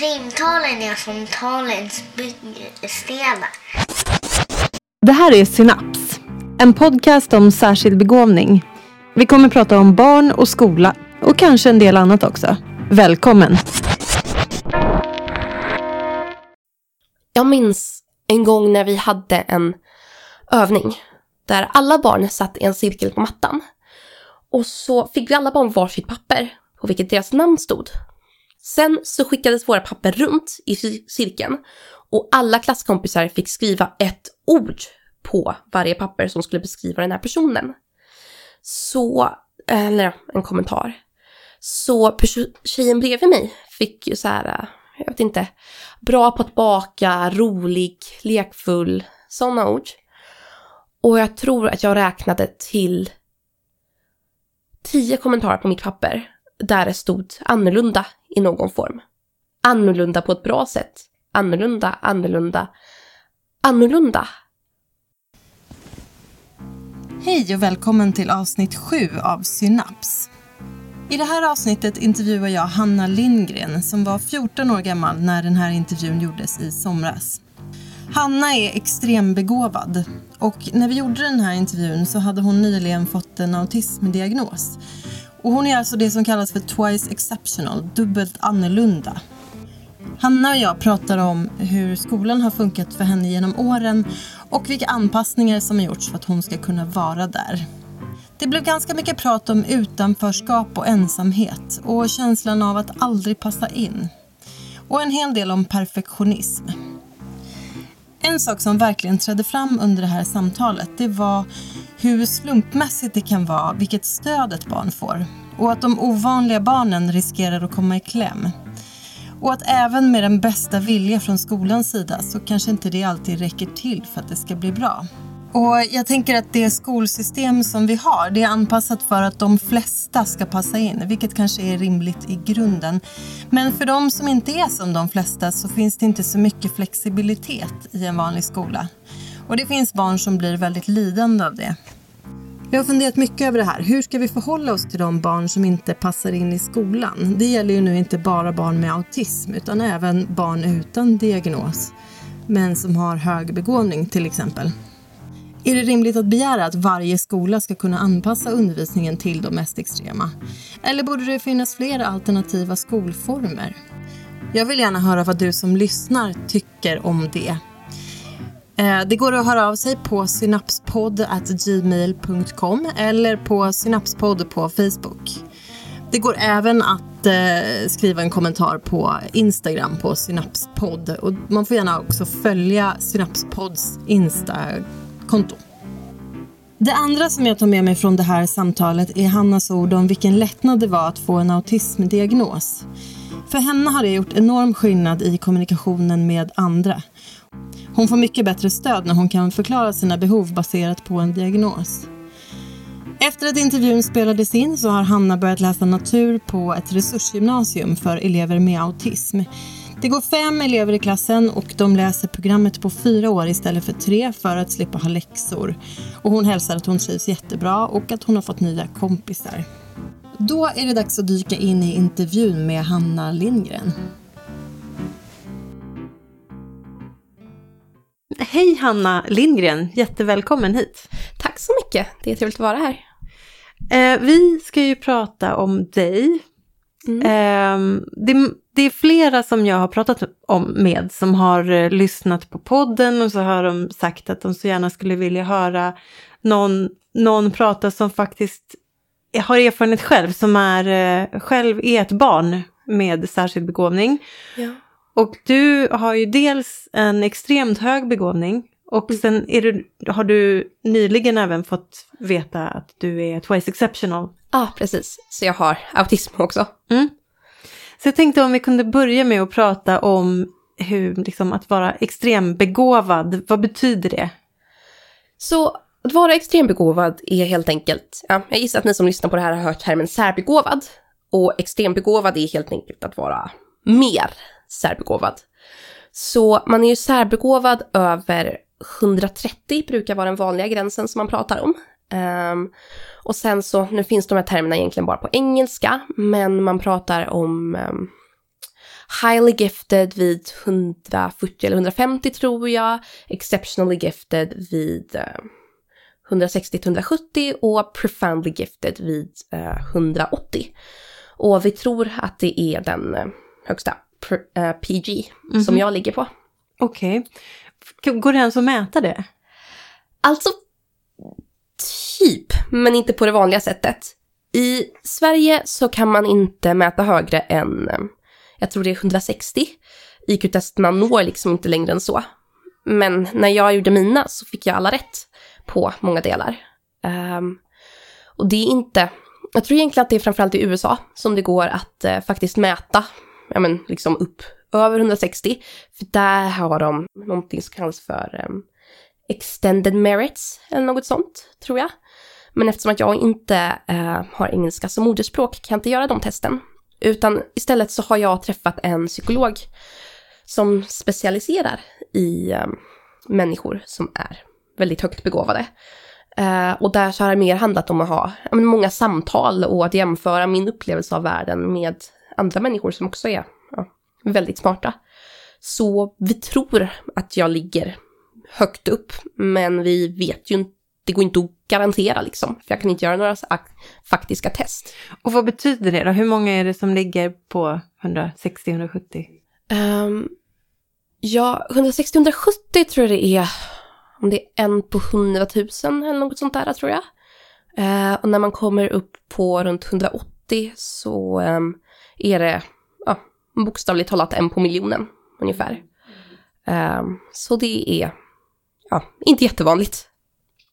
Primtalen är som talens byggstenar. Det här är Synaps, en podcast om särskild begåvning. Vi kommer prata om barn och skola och kanske en del annat också. Välkommen! Jag minns en gång när vi hade en övning där alla barn satt i en cirkel på mattan. Och så fick vi alla barn varsitt papper på vilket deras namn stod. Sen så skickades våra papper runt i cirkeln och alla klasskompisar fick skriva ett ord på varje papper som skulle beskriva den här personen. Så, eller en kommentar. Så tjejen bredvid mig fick ju så här, jag vet inte, bra på att baka, rolig, lekfull, sådana ord. Och jag tror att jag räknade till tio kommentarer på mitt papper där det stod annorlunda i någon form. Annorlunda på ett bra sätt. Annorlunda, annorlunda, annorlunda. Hej och välkommen till avsnitt 7 av Synaps. I det här avsnittet intervjuar jag Hanna Lindgren som var 14 år gammal när den här intervjun gjordes i somras. Hanna är extrembegåvad och när vi gjorde den här intervjun så hade hon nyligen fått en autismdiagnos. Och hon är alltså det som kallas för twice exceptional, dubbelt annorlunda. Hanna och jag pratar om hur skolan har funkat för henne genom åren och vilka anpassningar som har gjorts för att hon ska kunna vara där. Det blev ganska mycket prat om utanförskap och ensamhet och känslan av att aldrig passa in. Och en hel del om perfektionism. En sak som verkligen trädde fram under det här samtalet det var hur slumpmässigt det kan vara vilket stöd ett barn får och att de ovanliga barnen riskerar att komma i kläm. Och att även med den bästa vilja från skolans sida så kanske inte det alltid räcker till för att det ska bli bra. Och jag tänker att det skolsystem som vi har, det är anpassat för att de flesta ska passa in, vilket kanske är rimligt i grunden. Men för de som inte är som de flesta så finns det inte så mycket flexibilitet i en vanlig skola. Och det finns barn som blir väldigt lidande av det. Jag har funderat mycket över det här. Hur ska vi förhålla oss till de barn som inte passar in i skolan? Det gäller ju nu inte bara barn med autism utan även barn utan diagnos, men som har hög begåvning till exempel. Är det rimligt att begära att varje skola ska kunna anpassa undervisningen till de mest extrema? Eller borde det finnas fler alternativa skolformer? Jag vill gärna höra vad du som lyssnar tycker om det. Eh, det går att höra av sig på synapspodd.gmail.com eller på synapspodd på Facebook. Det går även att eh, skriva en kommentar på Instagram på synapspodd och man får gärna också följa Synapspodds konto. Det andra som jag tar med mig från det här samtalet är Hannas ord om vilken lättnad det var att få en autismdiagnos. För henne har det gjort enorm skillnad i kommunikationen med andra. Hon får mycket bättre stöd när hon kan förklara sina behov baserat på en diagnos. Efter att intervjun spelades in så har Hanna börjat läsa natur på ett resursgymnasium för elever med autism. Det går fem elever i klassen och de läser programmet på fyra år istället för tre för att slippa ha läxor. Och hon hälsar att hon trivs jättebra och att hon har fått nya kompisar. Då är det dags att dyka in i intervjun med Hanna Lindgren. Hej Hanna Lindgren, jättevälkommen hit. Tack så mycket, det är trevligt att vara här. Eh, vi ska ju prata om dig. Mm. Eh, det, det, är flera som jag har pratat om med som har eh, lyssnat på podden och så har de sagt att de så gärna skulle vilja höra någon, någon prata som faktiskt har erfarenhet själv, som är, eh, själv är ett barn med särskild begåvning. Ja. Och du har ju dels en extremt hög begåvning och mm. sen du, har du nyligen även fått veta att du är twice exceptional. Ja, ah, precis. Så jag har autism också. Mm. Så jag tänkte om vi kunde börja med att prata om hur, liksom, att vara extrembegåvad, vad betyder det? Så att vara extrembegåvad är helt enkelt, ja, jag gissar att ni som lyssnar på det här har hört termen särbegåvad. Och extrembegåvad är helt enkelt att vara mer särbegåvad. Så man är ju särbegåvad över 130 brukar vara den vanliga gränsen som man pratar om. Um, och sen så, nu finns de här termerna egentligen bara på engelska, men man pratar om um, highly gifted vid 140 eller 150 tror jag, exceptionally gifted vid eh, 160 170 och profoundly gifted vid eh, 180. Och vi tror att det är den eh, högsta pr- eh, PG som jag ligger på. Okej. Går det ens att mäta det? Alltså, typ, men inte på det vanliga sättet. I Sverige så kan man inte mäta högre än, eh, jag tror det är 160. IQ-testerna når liksom inte längre än så. Men när jag gjorde mina så fick jag alla rätt på många delar. Um, och det är inte, jag tror egentligen att det är framförallt i USA som det går att eh, faktiskt mäta, ja men liksom upp över 160. För där har de någonting som kallas för um, extended merits eller något sånt, tror jag. Men eftersom att jag inte eh, har engelska som moderspråk kan jag inte göra de testen. Utan istället så har jag träffat en psykolog som specialiserar i eh, människor som är väldigt högt begåvade. Eh, och där så har det mer handlat om att ha men många samtal och att jämföra min upplevelse av världen med andra människor som också är ja, väldigt smarta. Så vi tror att jag ligger högt upp, men vi vet ju inte, det går inte att garantera liksom, för jag kan inte göra några ak- faktiska test. Och vad betyder det då? Hur många är det som ligger på 160-170? Um, ja, 160-170 tror jag det är, om det är en på 100 000 eller något sånt där tror jag. Eh, och när man kommer upp på runt 180 så ehm, är det ja, bokstavligt talat en på miljonen ungefär. Ehm, så det är ja, inte jättevanligt.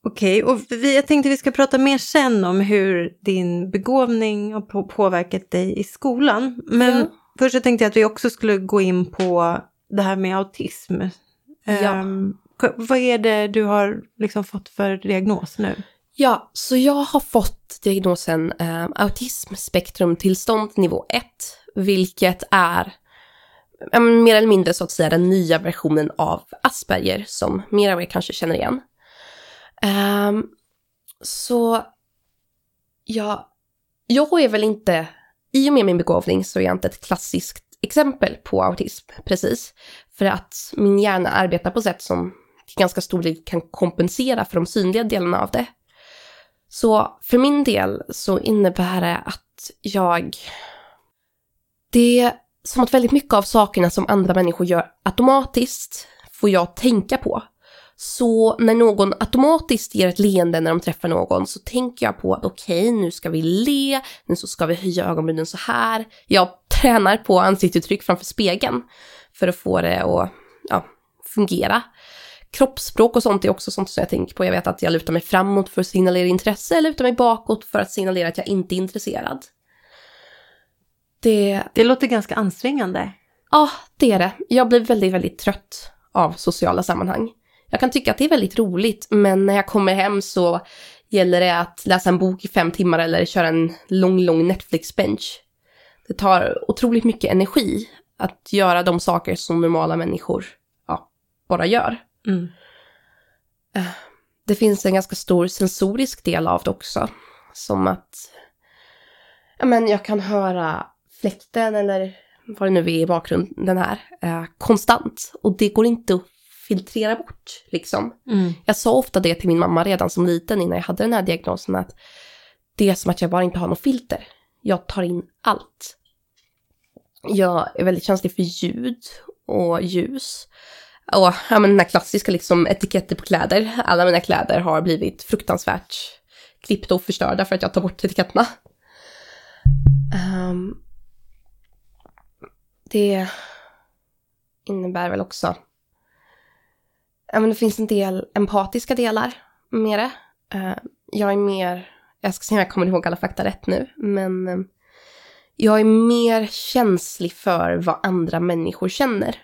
Okej, och vi, jag tänkte vi ska prata mer sen om hur din begåvning har på, påverkat dig i skolan. Men Ja. först så tänkte jag att vi också skulle gå in på det här med autism. Ja. K- vad är det du har liksom fått för diagnos nu? Ja, så jag har fått diagnosen eh, autismspektrumtillstånd nivå 1, vilket är mer eller mindre så att säga den nya versionen av Asperger som mer av er kanske känner igen. Um, så ja, jag är väl inte, i och med min begåvning så är jag inte ett klassiskt exempel på autism precis. För att min hjärna arbetar på sätt som till ganska stor del kan kompensera för de synliga delarna av det. Så för min del så innebär det att jag... Det som att väldigt mycket av sakerna som andra människor gör automatiskt får jag tänka på. Så när någon automatiskt ger ett leende när de träffar någon så tänker jag på att okej, nu ska vi le, nu så ska vi höja ögonbrynen så här. Jag tränar på ansiktsuttryck framför spegeln för att få det att ja, fungera. Kroppsspråk och sånt är också sånt som jag tänker på. Jag vet att jag lutar mig framåt för att signalera intresse, eller lutar mig bakåt för att signalera att jag inte är intresserad. Det, Det låter ganska ansträngande. ja, det är det. Jag blir väldigt, väldigt trött av sociala sammanhang. Jag kan tycka att det är väldigt roligt, men när jag kommer hem så gäller det att läsa en bok i fem timmar eller köra en lång, lång Netflix-bench. Det tar otroligt mycket energi att göra de saker som normala människor ja, bara gör. Mm. Det finns en ganska stor sensorisk del av det också. Som att ja, men jag kan höra fläkten eller vad det nu är i bakgrunden här eh, konstant. Och det går inte att filtrera bort liksom. Mm. Jag sa ofta det till min mamma redan som liten innan jag hade den här diagnosen att det är som att jag bara inte har något filter. Jag tar in allt. Jag är väldigt känslig för ljud och ljus. Och ja, men den här klassiska liksom etiketter på kläder. Alla mina kläder har blivit fruktansvärt klippta och förstörda för att jag tar bort etiketterna. Ehm, det innebär väl också ja, men det finns en del empatiska delar med det. Eh, jag är mer, jag ska se om jag kommer ihåg alla fakta rätt nu, men eh, jag är mer känslig för vad andra människor känner.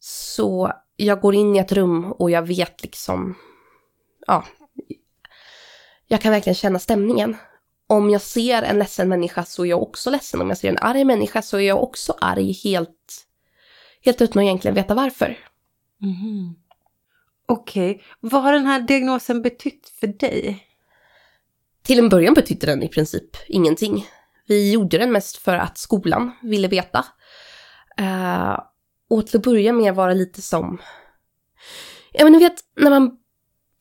Så jag går in i ett rum och jag vet liksom, ja, jag kan verkligen känna stämningen. Om jag ser en ledsen människa så är jag också ledsen. Om jag ser en arg människa så är jag också arg helt, helt utan att egentligen veta varför. Mhm. Okej, vad har den här diagnosen betytt för dig? Till en början betydde den i princip ingenting. Vi gjorde den mest för att skolan ville veta. Uh, och till att börja med var det lite som... Ja men ni vet, när man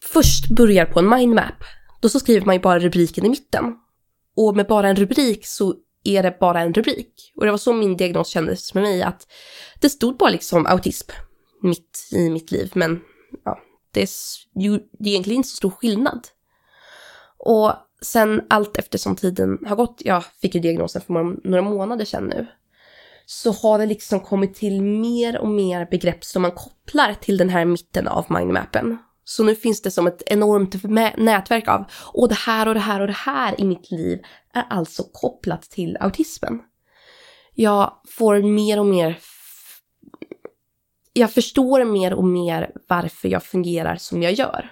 först börjar på en mindmap, då så skriver man ju bara rubriken i mitten. Och med bara en rubrik så är det bara en rubrik. Och det var så min diagnos kändes med mig, att det stod bara liksom autism mitt i mitt liv, men ja, det är ju det är egentligen inte så stor skillnad. Och sen allt eftersom tiden har gått, jag fick ju diagnosen för några månader sedan nu, så har det liksom kommit till mer och mer begrepp som man kopplar till den här mitten av mindmappen. Så nu finns det som ett enormt nätverk av, och det här och det här och det här i mitt liv är alltså kopplat till autismen. Jag får mer och mer jag förstår mer och mer varför jag fungerar som jag gör.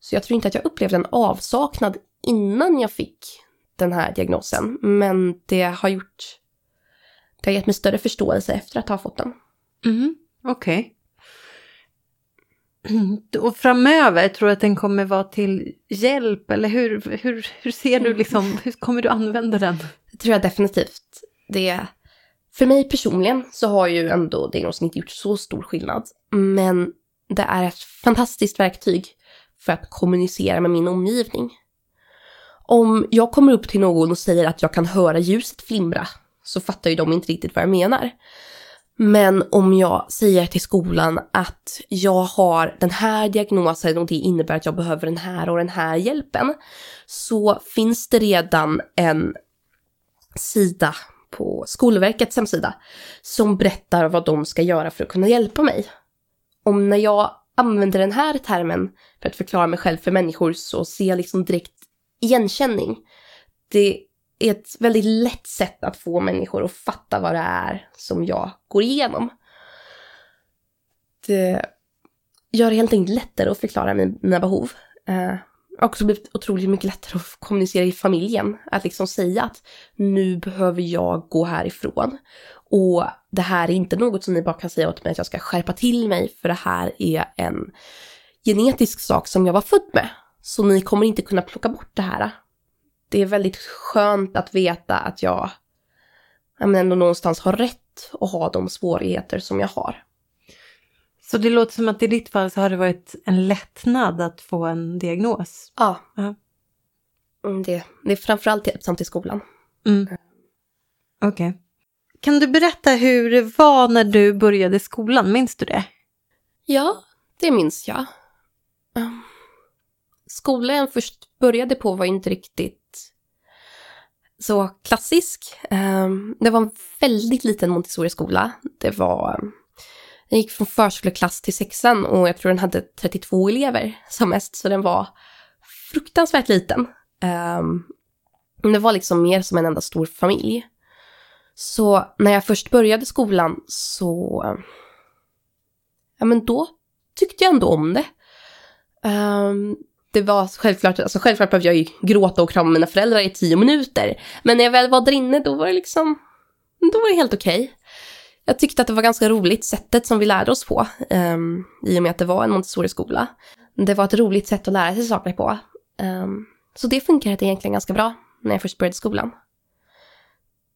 Så jag tror inte att jag upplevde en avsaknad innan jag fick den här diagnosen, men det har gjort... Det har gett mig större förståelse efter att ha fått den. Mm, Okej. Okay. Och framöver, tror du att den kommer vara till hjälp? Eller hur, hur, hur ser du liksom, hur kommer du använda den? Det tror jag definitivt. Det, för mig personligen så har ju ändå diagnosen inte gjort så stor skillnad. Men det är ett fantastiskt verktyg för att kommunicera med min omgivning. Om jag kommer upp till någon och säger att jag kan höra ljuset flimra så fattar ju de inte riktigt vad jag menar. Men om jag säger till skolan att jag har den här diagnosen och det innebär att jag behöver den här och den här hjälpen, så finns det redan en sida på Skolverkets hemsida som berättar vad de ska göra för att kunna hjälpa mig. Om när jag använder den här termen för att förklara mig själv för människor så ser jag liksom direkt igenkänning. Det är ett väldigt lätt sätt att få människor att fatta vad det är som jag går igenom. Det gör det helt enkelt lättare att förklara mina behov. Eh, också blivit otroligt mycket lättare att kommunicera i familjen. Att liksom säga att nu behöver jag gå härifrån. Och det här är inte något som ni bara kan säga åt mig att jag ska skärpa till mig, för det här är en genetisk sak som jag var född med. Så ni kommer inte kunna plocka bort det här det är väldigt skönt att veta att jag, jag men ändå någonstans har rätt att ha de svårigheter som jag har. Så det låter som att i ditt fall så har det varit en lättnad att få en diagnos? Ja. Uh -huh. det, det är framförallt hjälpsamt i skolan. Mm. Okej. Okay. Kan du berätta hur det var när du började skolan? Minns du det? Ja, det minns jag. Skolan jag först började på var inte riktigt så klassisk. Ehm, det var en väldigt liten Montessori-skola. Det var... Den gick från förskoleklass till sexan och jag tror den hade 32 elever som mest, så den var fruktansvärt liten. Ehm, men det var liksom mer som en enda stor familj. Så när jag först började skolan så... Ja, men då tyckte jag ändå om det. Ehm, det var självklart, alltså självklart behövde jag ju gråta och krama mina föräldrar i tio minuter. Men när jag väl var där inne då var det liksom, då var det helt okej. Okay. Jag tyckte att det var ganska roligt sättet som vi lärde oss på, um, i och med att det var en Montessori-skola. Det var ett roligt sätt att lära sig saker på. Um, så det funkade egentligen ganska bra när jag först började skolan.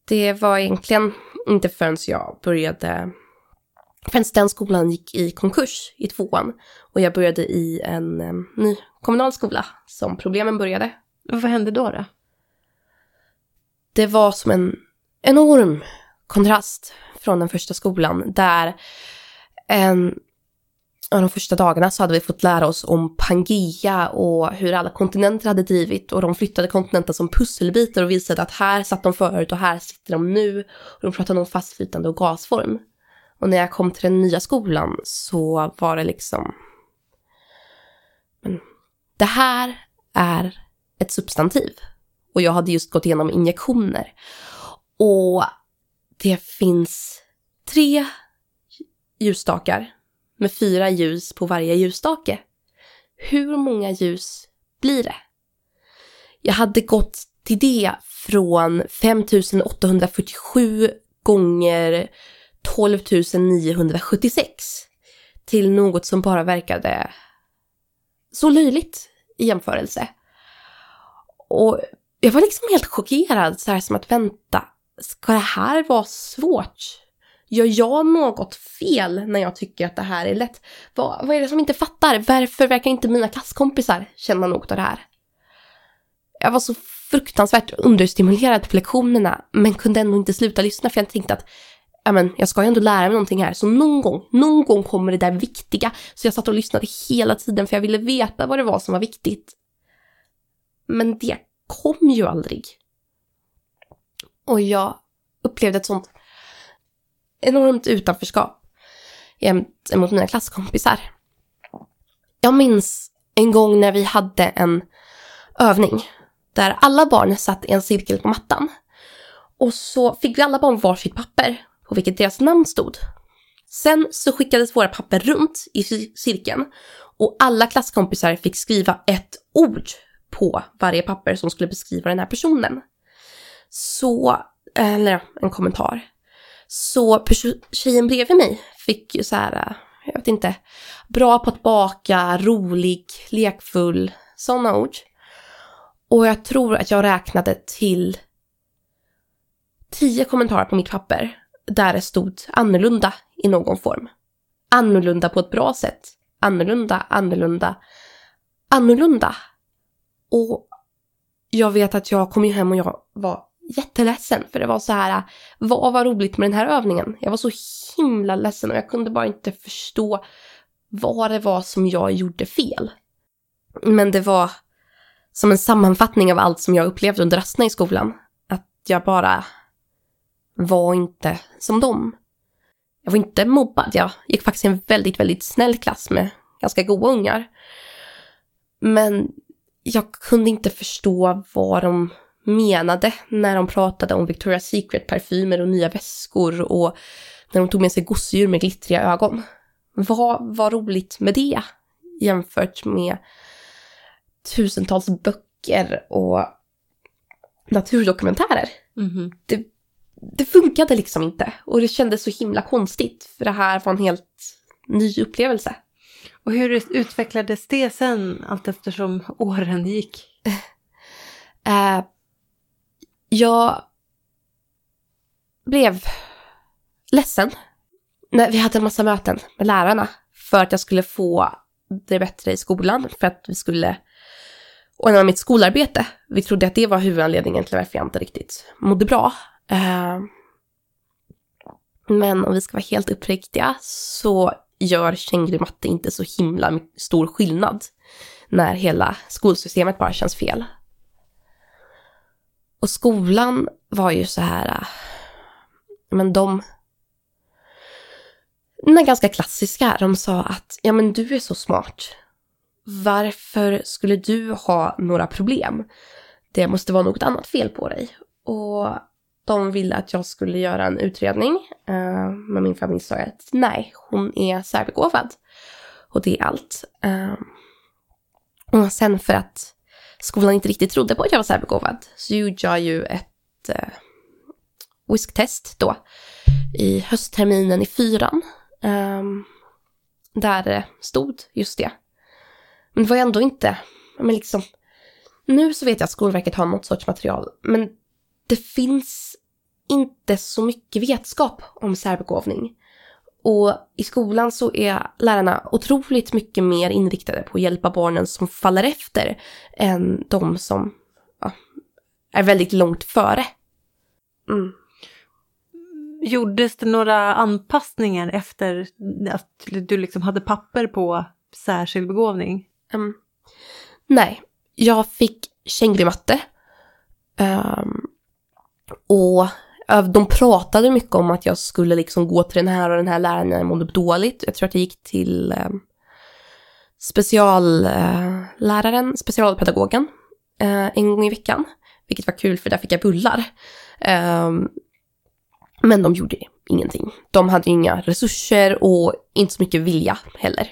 Det var egentligen inte förrän jag började förrän den skolan gick i konkurs i tvåan och jag började i en um, ny kommunal skola som problemen började. Vad hände då, då? Det var som en enorm kontrast från den första skolan där en av de första dagarna så hade vi fått lära oss om Pangea och hur alla kontinenter hade drivit och de flyttade kontinenten som pusselbitar och visade att här satt de förut och här sitter de nu och de pratade om fastflytande och gasform. Och när jag kom till den nya skolan så var det liksom... Det här är ett substantiv. Och jag hade just gått igenom injektioner. Och det finns tre ljusstakar med fyra ljus på varje ljusstake. Hur många ljus blir det? Jag hade gått till det från 5847 gånger 12 976 till något som bara verkade så löjligt i jämförelse. Och jag var liksom helt chockerad, så här som att vänta, ska det här vara svårt? Gör jag något fel när jag tycker att det här är lätt? Vad, vad är det som inte fattar? Varför verkar inte mina klasskompisar känna något av det här? Jag var så fruktansvärt understimulerad på lektionerna men kunde ändå inte sluta lyssna för jag tänkte att ja, men, jag ska ju ändå lära mig någonting här så någon gång, någon gång kommer det där viktiga. Så jag satt och lyssnade hela tiden för jag ville veta vad det var som var viktigt. Men det kom ju aldrig. Och jag upplevde ett sånt enormt utanförskap mot mina klasskompisar. Jag minns en gång när vi hade en övning där alla barn satt i en cirkel på mattan. Och så fick vi alla barn varsitt papper och vilket deras namn stod. Sen så skickades våra papper runt i cirkeln och alla klasskompisar fick skriva ett ord på varje papper som skulle beskriva den här personen. Så, eller en kommentar. Så tjejen bredvid mig fick ju så här, jag vet inte, bra på att baka, rolig, lekfull, sådana ord. Och jag tror att jag räknade till tio kommentarer på mitt papper där det stod annorlunda i någon form. Annorlunda på ett bra sätt. Annorlunda, annorlunda, annorlunda. Och jag vet att jag kom ju hem och jag var jätteledsen för det var så här, vad var roligt med den här övningen? Jag var så himla ledsen och jag kunde bara inte förstå vad det var som jag gjorde fel. Men det var som en sammanfattning av allt som jag upplevde under rasterna i skolan. Att jag bara var inte som dem. Jag var inte mobbad, jag gick faktiskt i en väldigt, väldigt snäll klass med ganska goda ungar. Men jag kunde inte förstå vad de menade när de pratade om Victoria's Secret-parfymer och nya väskor och när de tog med sig gosedjur med glittriga ögon. Vad var roligt med det jämfört med tusentals böcker och naturdokumentärer? Mm -hmm. det, det funkade liksom inte och det kändes så himla konstigt för det här var en helt ny upplevelse. Och hur utvecklades det sen allt eftersom åren gick? Uh, jag blev ledsen när vi hade en massa möten med lärarna för att jag skulle få det bättre i skolan, för att vi skulle ordna mitt skolarbete. Vi trodde att det var huvudanledningen till varför jag inte riktigt mådde bra. Uh, men om vi ska vara helt uppriktiga så gör känguru inte så himla stor skillnad när hela skolsystemet bara känns fel. Och skolan var ju så här, eh, men de, de är ganska klassiska. De sa att, ja men du är så smart. Varför skulle du ha några problem? Det måste vara något annat fel på dig. Och de ville att jag skulle göra en utredning. Uh, men min familj sa att nej, hon är särbegåvad. Och det är allt. Uh, och sen för att skolan inte riktigt trodde på att jag var särbegåvad så gjorde jag ju ett eh, whisktest då i höstterminen i fyran. Um, där det stod just det. Men det var ändå inte, men liksom, nu så vet jag att Skolverket har något sorts material, men det finns inte så mycket vetskap om särbegåvning. Och i skolan så är lärarna otroligt mycket mer inriktade på att hjälpa barnen som faller efter än de som ja, är väldigt långt före. Mm. Gjordes det några anpassningar efter att du liksom hade papper på särskild begåvning? Um, nej, jag fick kängurimatte. Um, och eh, de pratade mycket om att jag skulle liksom gå till den här och den här läraren när jag mådde dåligt. Jag tror att jag gick till eh, specialläraren, eh, specialpedagogen eh, en gång i veckan. Vilket var kul för där fick jag bullar. Eh, men de gjorde ingenting. De hade inga resurser och inte så mycket vilja heller.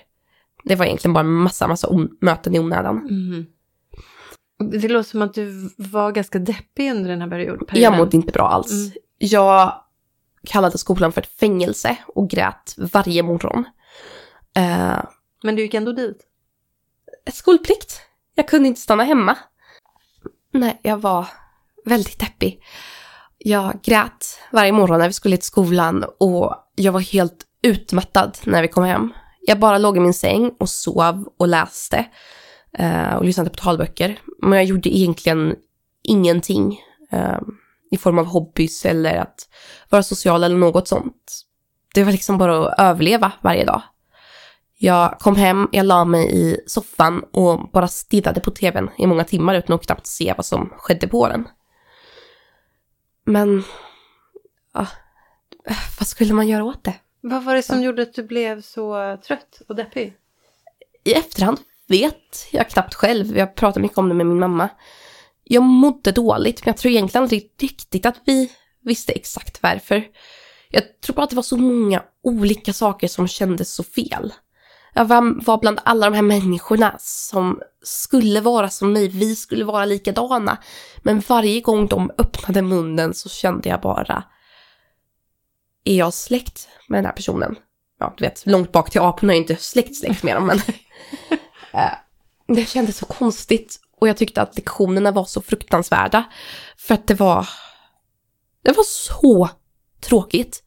Det var egentligen bara en massa, massa möten i onödan. Mm. Det låter som att du var ganska deppig under den här perioden. Jag mådde inte bra alls. Mm. Jag kallade skolan för ett fängelse och grät varje morgon. Uh, Men du gick ändå dit? Skolplikt. Jag kunde inte stanna hemma. Nej, jag var väldigt deppig. Jag grät varje morgon när vi skulle till skolan och jag var helt utmattad när vi kom hem. Jag bara låg i min säng och sov och läste och lyssnade på talböcker. Men jag gjorde egentligen ingenting eh, i form av hobbys eller att vara social eller något sånt. Det var liksom bara att överleva varje dag. Jag kom hem, jag la mig i soffan och bara stirrade på tvn i många timmar utan att knappt se vad som skedde på den. Men, ja, vad skulle man göra åt det? Vad var det som gjorde att du blev så trött och deppig? I efterhand vet jag knappt själv, jag pratar mycket om det med min mamma. Jag mådde dåligt, men jag tror egentligen aldrig riktigt att vi visste exakt varför. Jag tror bara att det var så många olika saker som kändes så fel. Jag var bland alla de här människorna som skulle vara som mig, vi skulle vara likadana. Men varje gång de öppnade munnen så kände jag bara, är jag släkt med den här personen? Ja, du vet, långt bak till aporna är jag inte släkt släkt med dem, men Eh, det kändes så konstigt. Och jag tyckte att lektionerna var så fruktansvärda. För att det var, det var så tråkigt.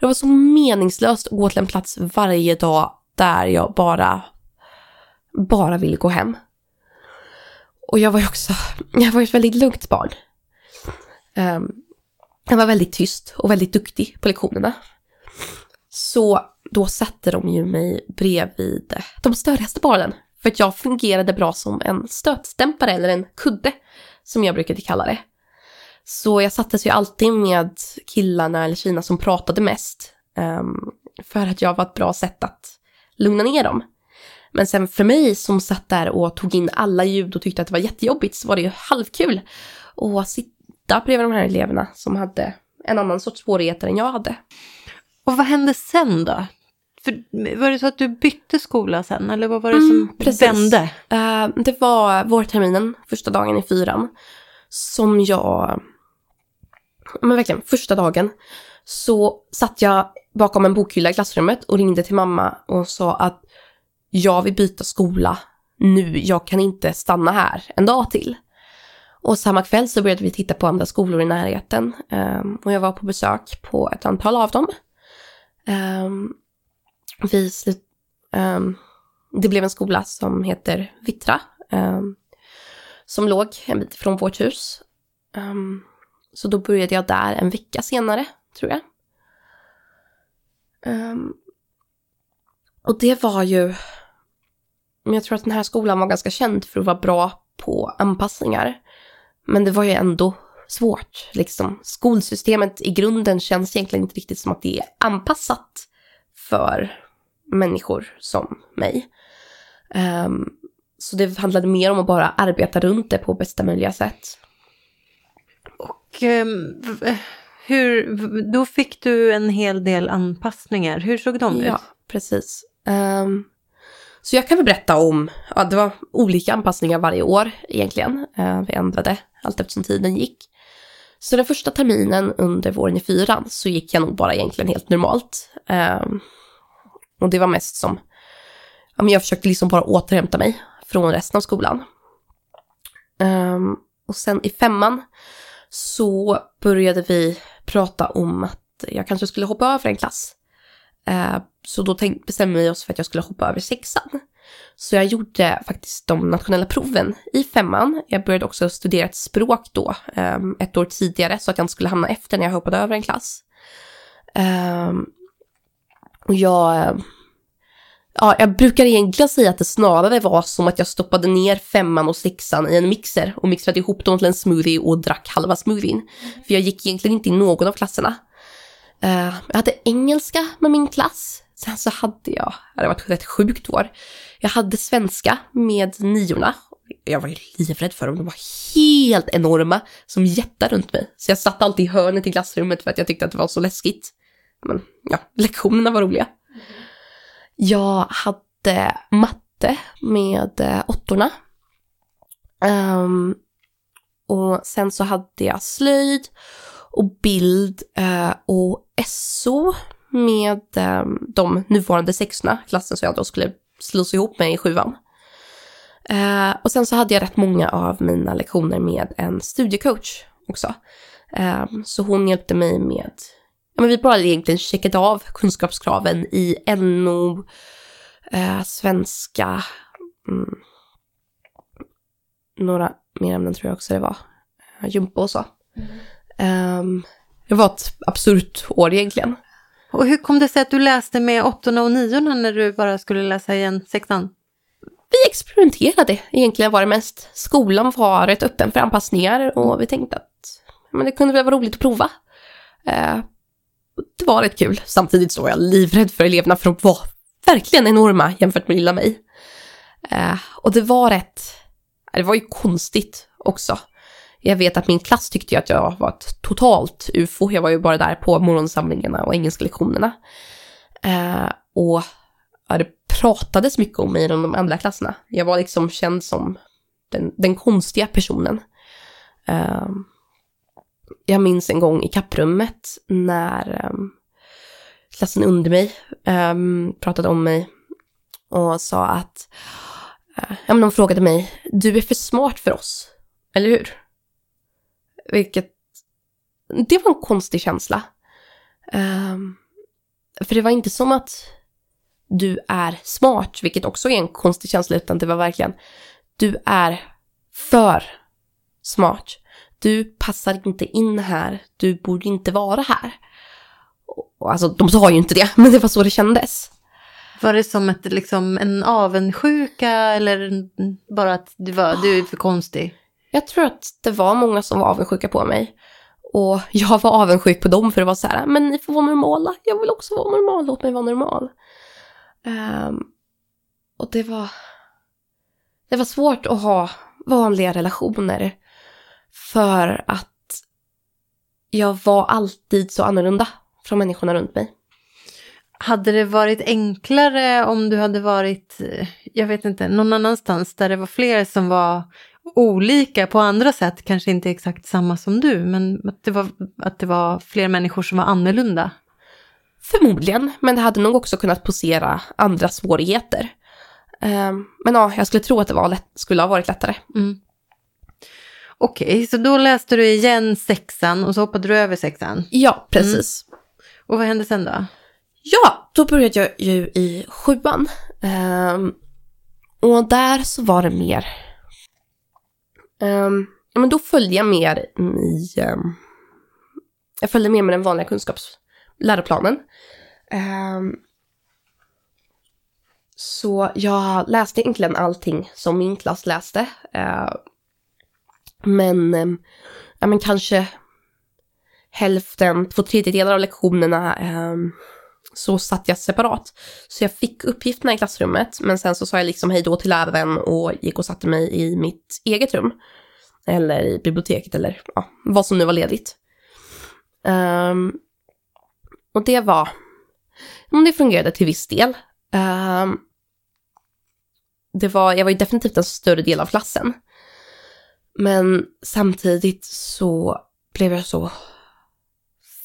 Det var så meningslöst att gå till en plats varje dag där jag bara, bara ville gå hem. Och jag var ju också, jag var ju ett väldigt lugnt barn. Um, jag var väldigt tyst och väldigt duktig på lektionerna. Så då satte de ju mig bredvid de störigaste barnen. För att jag fungerade bra som en stötstämpare eller en kudde, som jag brukade kalla det. Så jag sattes ju alltid med killarna eller tjejerna som pratade mest. Um, för att jag var ett bra sätt att lugna ner dem. Men sen för mig som satt där och tog in alla ljud och tyckte att det var jättejobbigt så var det ju halvkul att sitta bredvid de här eleverna som hade en annan sorts svårigheter än jag hade. Och vad hände sen då? För, var det så att du bytte skola sen eller vad var det som mm, vände? Uh, det var vårterminen, första dagen i fyran, som jag... Men verkligen, första dagen så satt jag bakom en bokhylla i klassrummet och ringde till mamma och sa att jag vill byta skola nu, jag kan inte stanna här en dag till. Och samma kväll så började vi titta på andra skolor i närheten um, och jag var på besök på ett antal av dem. Um, vi slut, um, det blev en skola som heter Vittra, ehm, som låg en bit från vårt hus. Ehm, så då började jag där en vecka senare, tror jag. Um, och det var ju... Men jag tror att den här skolan var ganska känd för att vara bra på anpassningar. Men det var ju ändå svårt. Liksom. Skolsystemet i grunden känns egentligen inte riktigt som att det är anpassat för människor som mig. Um, så det handlade mer om att bara arbeta runt det på bästa möjliga sätt. Och um, hur, då fick du en hel del anpassningar. Hur såg de ut? Ja, precis. Um, så jag kan väl berätta om, ja det var olika anpassningar varje år egentligen. Uh, vi ändrade allt eftersom tiden gick. Så den första terminen under våren i fyran så gick jag nog bara egentligen helt normalt. Um, och det var mest som, ja men jag försökte liksom bara återhämta mig från resten av skolan. Um, och sen i femman så började vi prata om att jag kanske skulle hoppa över en klass. Uh, så då bestämde vi oss för att jag skulle hoppa över sexan. Så jag gjorde faktiskt de nationella proven i femman. Jag började också studera ett språk då, um, ett år tidigare, så att jag inte skulle hamna efter när jag hoppade över en klass. Um, och jag... Ja, jag brukar egentligen säga att det snarare var som att jag stoppade ner femman och sexan i en mixer och mixade ihop dem till en smoothie och drack halva smoothien. För jag gick egentligen inte i någon av klasserna. Uh, jag hade engelska med min klass. Sen så hade jag, det varit ett sjukt år. Jag hade svenska med niorna. Jag var ju livrädd för dem, de var helt enorma, som jättar runt mig. Så jag satt alltid i hörnet i klassrummet för att jag tyckte att det var så läskigt. Men ja, lektionerna var roliga. Jag hade matte med eh, åttorna. Um, och sen så hade jag slöjd och bild uh, och SO med um, de nuvarande sexorna, klassen som jag då skulle slås ihop med i sjuan. Uh, och sen så hade jag rätt många av mina lektioner med en studiecoach också. Um, så hon hjälpte mig med ja, men vi bara egentligen checkade av kunskapskraven i NO, eh, svenska, mm, några mer ämnen tror jag också det var, eh, jumpa och så. Ehm, det var ett absurt år egentligen. Och hur kom det sig att du läste med åttorna och niorna när du bara skulle läsa igen sexan? Vi experimenterade egentligen var det mest. Skolan var rätt öppen för anpassningar och vi tänkte att men det kunde väl vara roligt att prova. Eh, det var rätt kul. Samtidigt så var jag livrädd för eleverna för de var verkligen enorma jämfört med lilla mig. Eh, och det var rätt, eh, det var ju konstigt också. Jag vet att min klass tyckte att jag var ett totalt ufo. Jag var ju bara där på morgonsamlingarna och engelska lektionerna. Eh, och ja, det pratades mycket om mig i de andra klasserna. Jag var liksom känd som den, den konstiga personen. Eh, jag minns en gång i kapprummet när um, klassen under mig um, pratade om mig och sa att, uh, ja men de frågade mig, du är för smart för oss, eller hur? Vilket, det var en konstig känsla. Um, för det var inte som att du är smart, vilket också är en konstig känsla, utan det var verkligen, du är för smart. Du passar inte in här, du borde inte vara här. Och, alltså, de sa ju inte det, men det var så det kändes. Var det som ett, liksom, en avundsjuka eller bara att du, var, du är för konstig? Jag tror att det var många som var avundsjuka på mig. Och jag var avundsjuk på dem för det var så här, men ni får vara normala. Jag vill också vara normal, låt mig vara normal. Um, och det var... Det var svårt att ha vanliga relationer. För att jag var alltid så annorlunda från människorna runt mig. Hade det varit enklare om du hade varit, jag vet inte, någon annanstans där det var fler som var olika på andra sätt, kanske inte exakt samma som du, men att det var, att det var fler människor som var annorlunda? Förmodligen, men det hade nog också kunnat posera andra svårigheter. Um, men ja, jag skulle tro att det var lätt, skulle ha varit lättare. Mm. Okej, okay, så då läste du igen sexan och så hoppade du över sexan? Ja, precis. Mm. Och vad hände sen då? Ja, då började jag ju i sjuan. Um, och där så var det mer... Um, ja, men då följde jag mer i... Um, jag följde mer med den vanliga kunskapsläroplanen. Så jag läste egentligen allting som min klass läste. Uh, men, eh, ja men kanske hälften, två tredjedelar av lektionerna eh, så satt jag separat. Så jag fick uppgifterna i klassrummet, men sen så sa jag liksom hej då till läraren och gick och satte mig i mitt eget rum. Eller i biblioteket eller ja, vad som nu var ledigt. Um, och det var, det fungerade till viss del. Um, det var, jag var ju definitivt en större del av klassen. Men samtidigt så blev jag så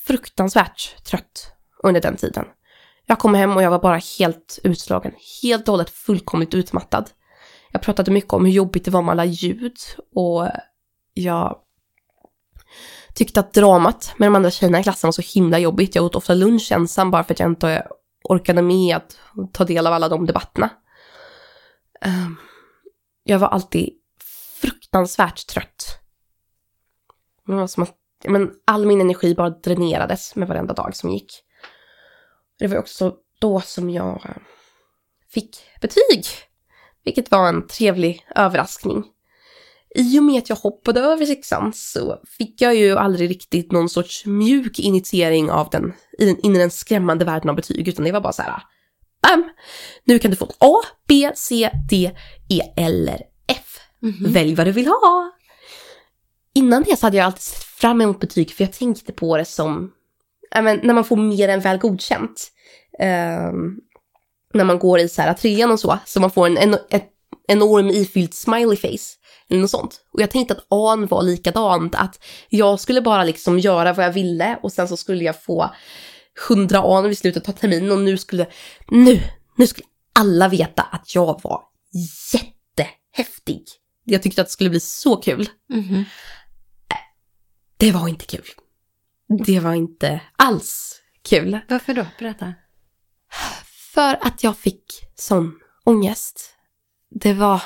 fruktansvärt trött under den tiden. Jag kom hem och jag var bara helt utslagen, helt och hållet fullkomligt utmattad. Jag pratade mycket om hur jobbigt det var med alla ljud och jag tyckte att dramat med de andra tjejerna i klassen var så himla jobbigt. Jag åt ofta lunch ensam bara för att jag inte orkade med att ta del av alla de debatterna. Ehm, jag var alltid fruktansvärt trött. Det var som att men, all min energi bara dränerades med varenda dag som gick. Det var också då som jag eh, fick betyg. Vilket var en trevlig överraskning. I och med att jag hoppade över sexan så fick jag ju aldrig riktigt någon sorts mjuk initiering av den, i den, in i den skrämmande världen av betyg, utan det var bara så här, bam! Nu kan du få A, B, C, D, E eller Mm -hmm. Välj vad du vill ha. Innan det så hade jag alltid sett fram emot betyg för jag tänkte på det som, men, när man får mer än väl godkänt. Um, när man går i så här trean och så, så man får en, en ett enorm ifylld smiley face. Eller något sånt. Och jag tänkte att an var likadant, att jag skulle bara liksom göra vad jag ville och sen så skulle jag få 100 an vid slutet av terminen och nu skulle, nu, nu skulle alla veta att jag var jättehäftig. Jag tyckte att det skulle bli så kul. Mm. Det var inte kul. Det var inte alls kul. Varför då? Berätta. För att jag fick sån ångest. Det var...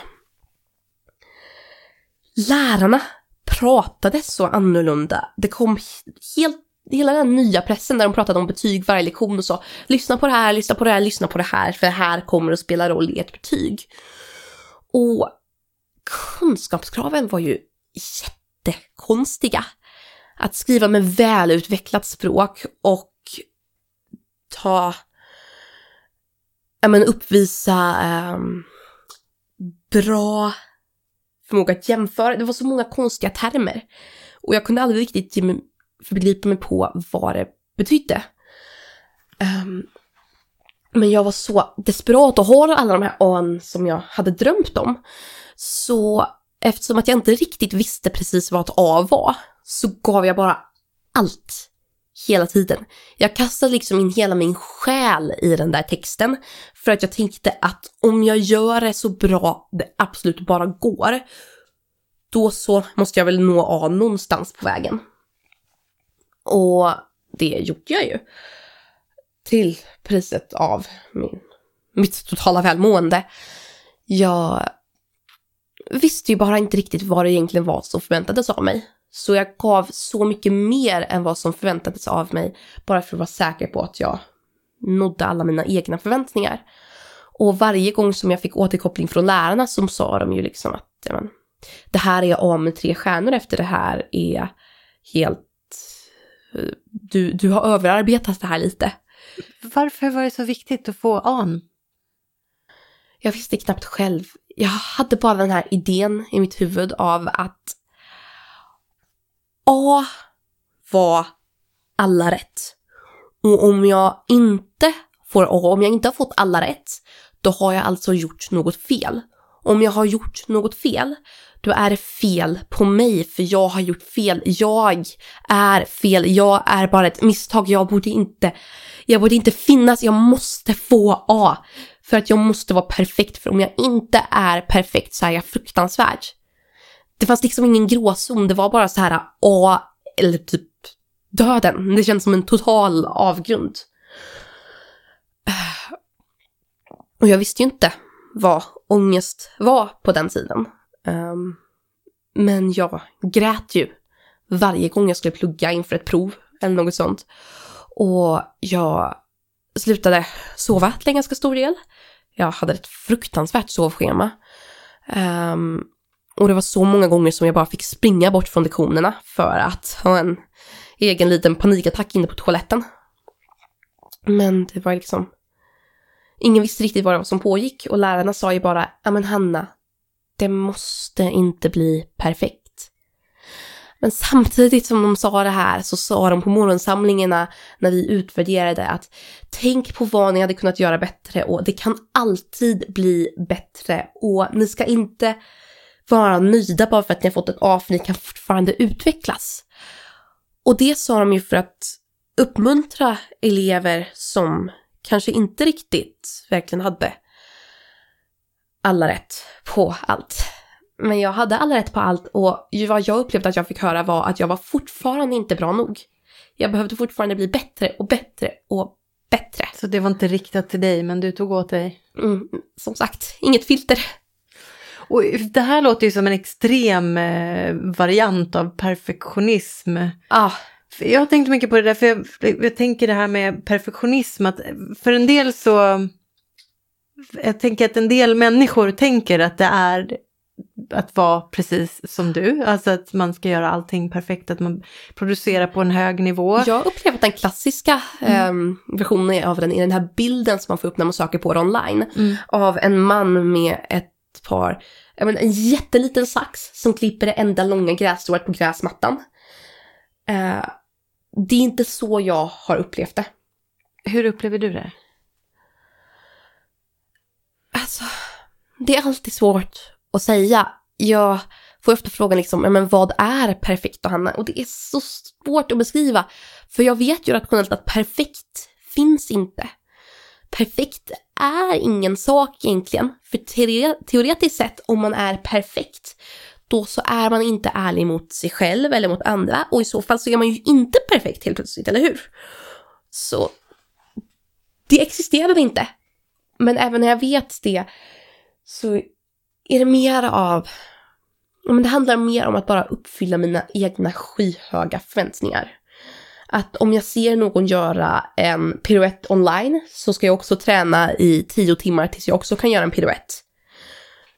Lärarna pratade så annorlunda. Det kom helt, hela den nya pressen där de pratade om betyg varje lektion och sa lyssna på det här, lyssna på det här, lyssna på det här, för det här kommer att spela roll i ert betyg. Och kunskapskraven var ju jättekonstiga. Att skriva med välutvecklat språk och ta, ja men uppvisa um, bra förmåga att jämföra. Det var så många konstiga termer. Och jag kunde aldrig riktigt ge mig, begripa mig på vad det betydde. Um, men jag var så desperat att ha alla de här an som jag hade drömt om. Så eftersom att jag inte riktigt visste precis vad ett A var, så gav jag bara allt. Hela tiden. Jag kastade liksom in hela min själ i den där texten. För att jag tänkte att om jag gör det så bra det absolut bara går, då så måste jag väl nå A någonstans på vägen. Och det gjorde jag ju. Till priset av min, mitt totala välmående. Jag visste ju bara inte riktigt vad det egentligen var som förväntades av mig. Så jag gav så mycket mer än vad som förväntades av mig bara för att vara säker på att jag nådde alla mina egna förväntningar. Och varje gång som jag fick återkoppling från lärarna så sa de ju liksom att men, det här är A med tre stjärnor efter det här är helt... Du, du har överarbetat det här lite. Varför var det så viktigt att få an? Jag visste knappt själv. Jag hade bara den här idén i mitt huvud av att A var alla rätt. Och om jag inte får A, om jag inte har fått alla rätt, då har jag alltså gjort något fel. Om jag har gjort något fel, då är det fel på mig för jag har gjort fel. Jag är fel. Jag är bara ett misstag. Jag borde inte, jag borde inte finnas. Jag måste få A. För att jag måste vara perfekt. För om jag inte är perfekt så är jag fruktansvärd. Det fanns liksom ingen gråzon. Det var bara så här A eller typ döden. Det kändes som en total avgrund. Och jag visste ju inte vad ångest var på den tiden. Um, men jag grät ju varje gång jag skulle plugga inför ett prov eller något sånt. Och jag slutade sova till en ganska stor del. Jag hade ett fruktansvärt sovschema. Um, och det var så många gånger som jag bara fick springa bort från lektionerna för att ha en egen liten panikattack inne på toaletten. Men det var liksom... Ingen visste riktigt vad det var som pågick och lärarna sa ju bara, ja men Hanna, det måste inte bli perfekt. Men samtidigt som de sa det här så sa de på morgonsamlingarna när vi utvärderade att tänk på vad ni hade kunnat göra bättre och det kan alltid bli bättre och ni ska inte vara nöjda bara för att ni har fått ett A för ni kan fortfarande utvecklas. Och det sa de ju för att uppmuntra elever som kanske inte riktigt verkligen hade alla rätt på allt. Men jag hade alla rätt på allt och vad jag upplevde att jag fick höra var att jag var fortfarande inte bra nog. Jag behövde fortfarande bli bättre och bättre och bättre. Så det var inte riktat till dig, men du tog åt dig? Mm, som sagt, inget filter. Och det här låter ju som en extrem eh, variant av perfektionism. Ah. Jag har tänkt mycket på det där, för jag, jag tänker det här med perfektionism, att för en del så... Jag tänker att en del människor tänker att det är att vara precis som du, alltså att man ska göra allting perfekt, att man producerar på en hög nivå. Jag upplever att den klassiska mm. eh, versionen av den är den här bilden som man får upp när man söker på det online, mm. av en man med ett par, jag menar, en jätteliten sax som klipper det enda långa grässtrået på gräsmattan. Eh, det är inte så jag har upplevt det. Hur upplever du det? Alltså, det är alltid svårt att säga. Jag får ofta frågan liksom, men vad är perfekt då Hanna? Och det är så svårt att beskriva. För jag vet ju rationellt att perfekt finns inte. Perfekt är ingen sak egentligen. För teoretiskt sett, om man är perfekt, då så är man inte ärlig mot sig själv eller mot andra och i så fall så är man ju inte perfekt helt plötsligt, eller hur? Så det existerade inte. Men även när jag vet det så är det mer av, men det handlar mer om att bara uppfylla mina egna skyhöga förväntningar. Att om jag ser någon göra en piruett online så ska jag också träna i tio timmar tills jag också kan göra en piruett.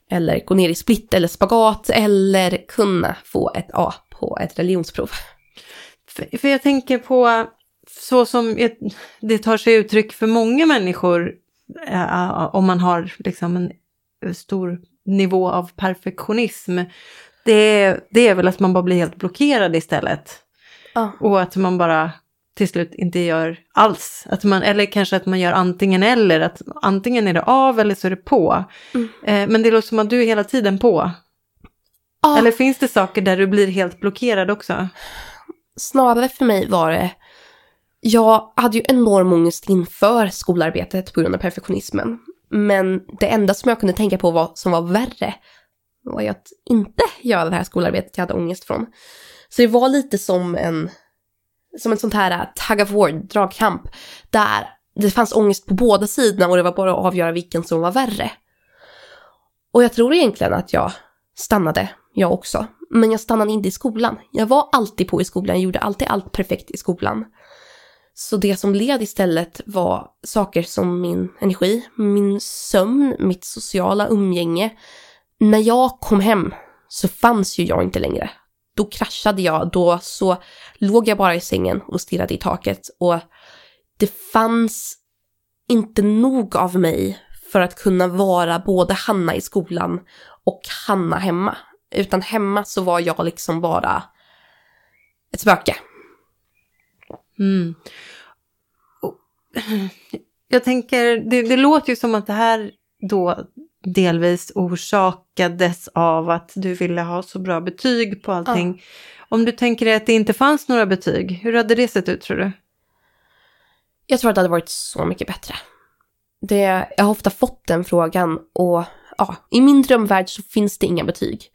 Eller gå ner i split eller spagat eller kunna få ett A på ett religionsprov. För, för jag tänker på så som det tar sig uttryck för många människor eh, om man har liksom en stor nivå av perfektionism. Det, det är väl att man bara blir helt blockerad istället. Ah. Och att man bara till slut inte gör alls. Att man, eller kanske att man gör antingen eller, att antingen är det av eller så är det på. Mm. Eh, men det låter som att du är hela tiden på. Ah. Eller finns det saker där du blir helt blockerad också? Snarare för mig var det, jag hade ju enorm ångest inför skolarbetet på grund av perfektionismen. Men det enda som jag kunde tänka på var, som var värre var ju att inte göra det här skolarbetet jag hade ångest från. Så det var lite som en, som en sånt här äh, tag of war, dragkamp, där det fanns ångest på båda sidorna och det var bara att avgöra vilken som var värre. Och jag tror egentligen att jag stannade, jag också. Men jag stannade inte i skolan. Jag var alltid på i skolan, jag gjorde alltid allt perfekt i skolan. Så det som led istället var saker som min energi, min sömn, mitt sociala umgänge. När jag kom hem så fanns ju jag inte längre. Då kraschade jag, då så låg jag bara i sängen och stirrade i taket och det fanns inte nog av mig för att kunna vara både Hanna i skolan och Hanna hemma. Utan hemma så var jag liksom bara ett spöke. Mm. Jag tänker, det, det låter ju som att det här då delvis orsakades av att du ville ha så bra betyg på allting. Ja. Om du tänker dig att det inte fanns några betyg, hur hade det sett ut tror du? Jag tror att det hade varit så mycket bättre. Det, jag har ofta fått den frågan och ja, i min drömvärld så finns det inga betyg.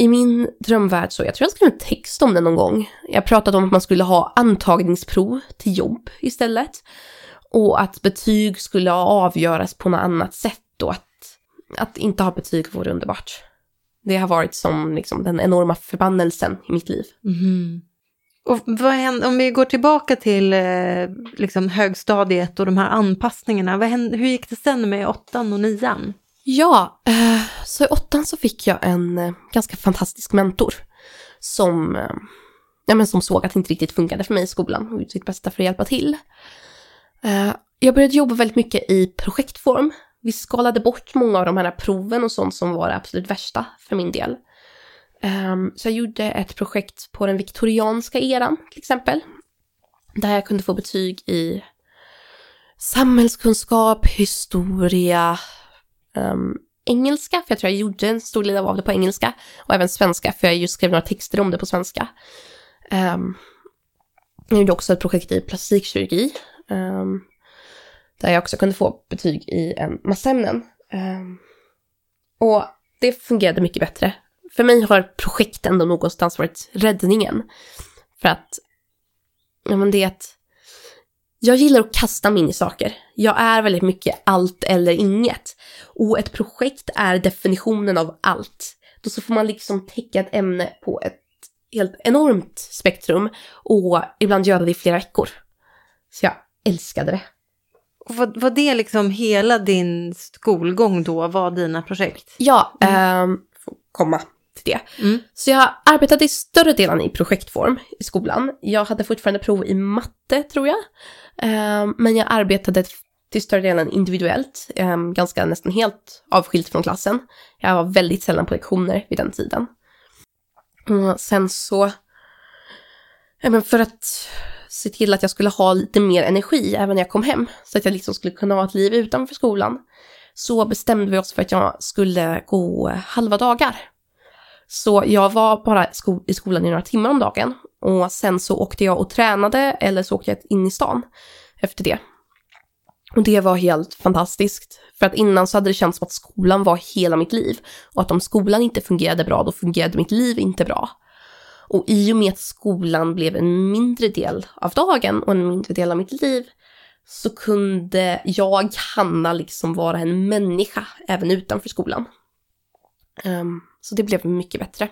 I min drömvärld så, jag tror jag skrev en text om det någon gång. Jag pratade om att man skulle ha antagningsprov till jobb istället. Och att betyg skulle avgöras på något annat sätt och att, att inte ha betyg vore underbart. Det har varit som liksom, den enorma förbannelsen i mitt liv. Mm. Och vad hände, om vi går tillbaka till eh, liksom högstadiet och de här anpassningarna, vad hände, hur gick det sen med åttan och nian? Ja, eh, så i åttan så fick jag en eh, ganska fantastisk mentor som, eh, ja, men som såg att det inte riktigt funkade för mig i skolan och gjorde sitt bästa för att hjälpa till. Eh, jag började jobba väldigt mycket i projektform. Vi skalade bort många av de här proven och sånt som var det absolut värsta för min del. Ehm, så jag gjorde ett projekt på den viktorianska eran till exempel. Där jag kunde få betyg i samhällskunskap, historia, ehm, engelska, för jag tror jag gjorde en stor del av det på engelska, och även svenska, för jag just skrev några texter om det på svenska. Um, jag gjorde också ett projekt i plastikkirurgi, um, där jag också kunde få betyg i en massa ämnen. Ehm, och det fungerade mycket bättre. För mig har projekt ändå någonstans varit räddningen. För att, ja men det är att jag gillar att kasta mig in i saker. Jag är väldigt mycket allt eller inget. Och ett projekt är definitionen av allt. Då så får man liksom täcka ett ämne på ett helt enormt spektrum och ibland göra det i flera veckor. Så jag älskade det. Och var, var det liksom hela din skolgång då, var dina projekt? Ja, mm. eh, komma till det. Mm. Så jag arbetade i större delen i projektform i skolan. Jag hade fortfarande prov i matte tror jag. Um, men jag arbetade till större delen individuellt, um, ganska nästan helt avskilt från klassen. Jag var väldigt sällan på lektioner vid den tiden. Och sen så, men för att se till att jag skulle ha lite mer energi även när jag kom hem, så att jag liksom skulle kunna ha ett liv utanför skolan, så bestämde vi oss för att jag skulle gå halva dagar. Så jag var bara sko i skolan i några timmar om dagen och sen så åkte jag och tränade eller så åkte jag in i stan efter det. Och det var helt fantastiskt. För att innan så hade det känts som att skolan var hela mitt liv. Och att om skolan inte fungerade bra, då fungerade mitt liv inte bra. Och i och med att skolan blev en mindre del av dagen och en mindre del av mitt liv så kunde jag, Hanna, liksom vara en människa även utanför skolan. Um, så det blev mycket bättre.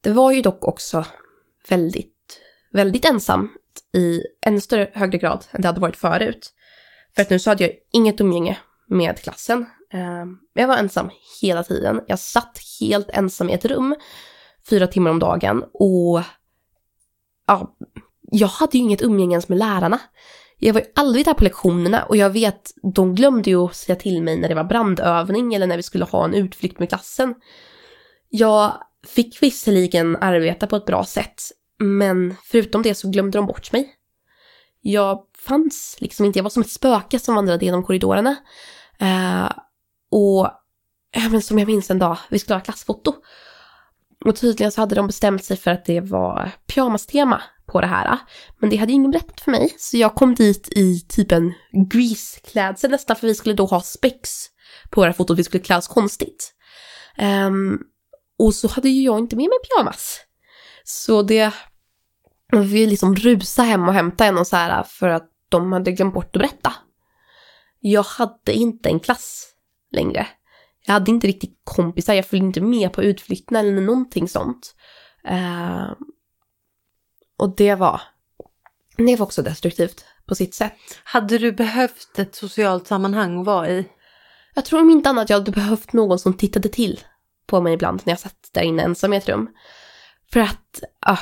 Det var ju dock också väldigt, väldigt ensamt i ännu större högre grad än det hade varit förut. För att nu så hade jag inget umgänge med klassen. Ehm, jag var ensam hela tiden. Jag satt helt ensam i ett rum fyra timmar om dagen och ja, jag hade ju inget umgänge ens med lärarna. Jag var ju aldrig där på lektionerna och jag vet, de glömde ju att säga till mig när det var brandövning eller när vi skulle ha en utflykt med klassen. Jag fick visserligen arbeta på ett bra sätt, men förutom det så glömde de bort mig. Jag fanns liksom inte, jag var som ett spöke som vandrade genom korridorerna. Eh, och även som jag minns en dag, vi skulle ha klassfoto. Och tydligen så hade de bestämt sig för att det var pyjamas-tema på det här. Men det hade ju ingen berättat för mig, så jag kom dit i typ en grease-klädsel nästan, för vi skulle då ha spex på våra foton, vi skulle klä oss konstigt. Um, och så hade ju jag inte med mig pyjamas. Så det, vi liksom rusa hem och hämta en och så här för att de hade glömt bort att berätta. Jag hade inte en klass längre. Jag hade inte riktigt kompisar, jag följde inte med på utflykterna eller någonting sånt. Uh, och det var, det var också destruktivt på sitt sätt. Hade du behövt ett socialt sammanhang att vara i? Jag tror om inte annat jag hade behövt någon som tittade till på mig ibland när jag satt där inne ensam i ett rum. För att uh,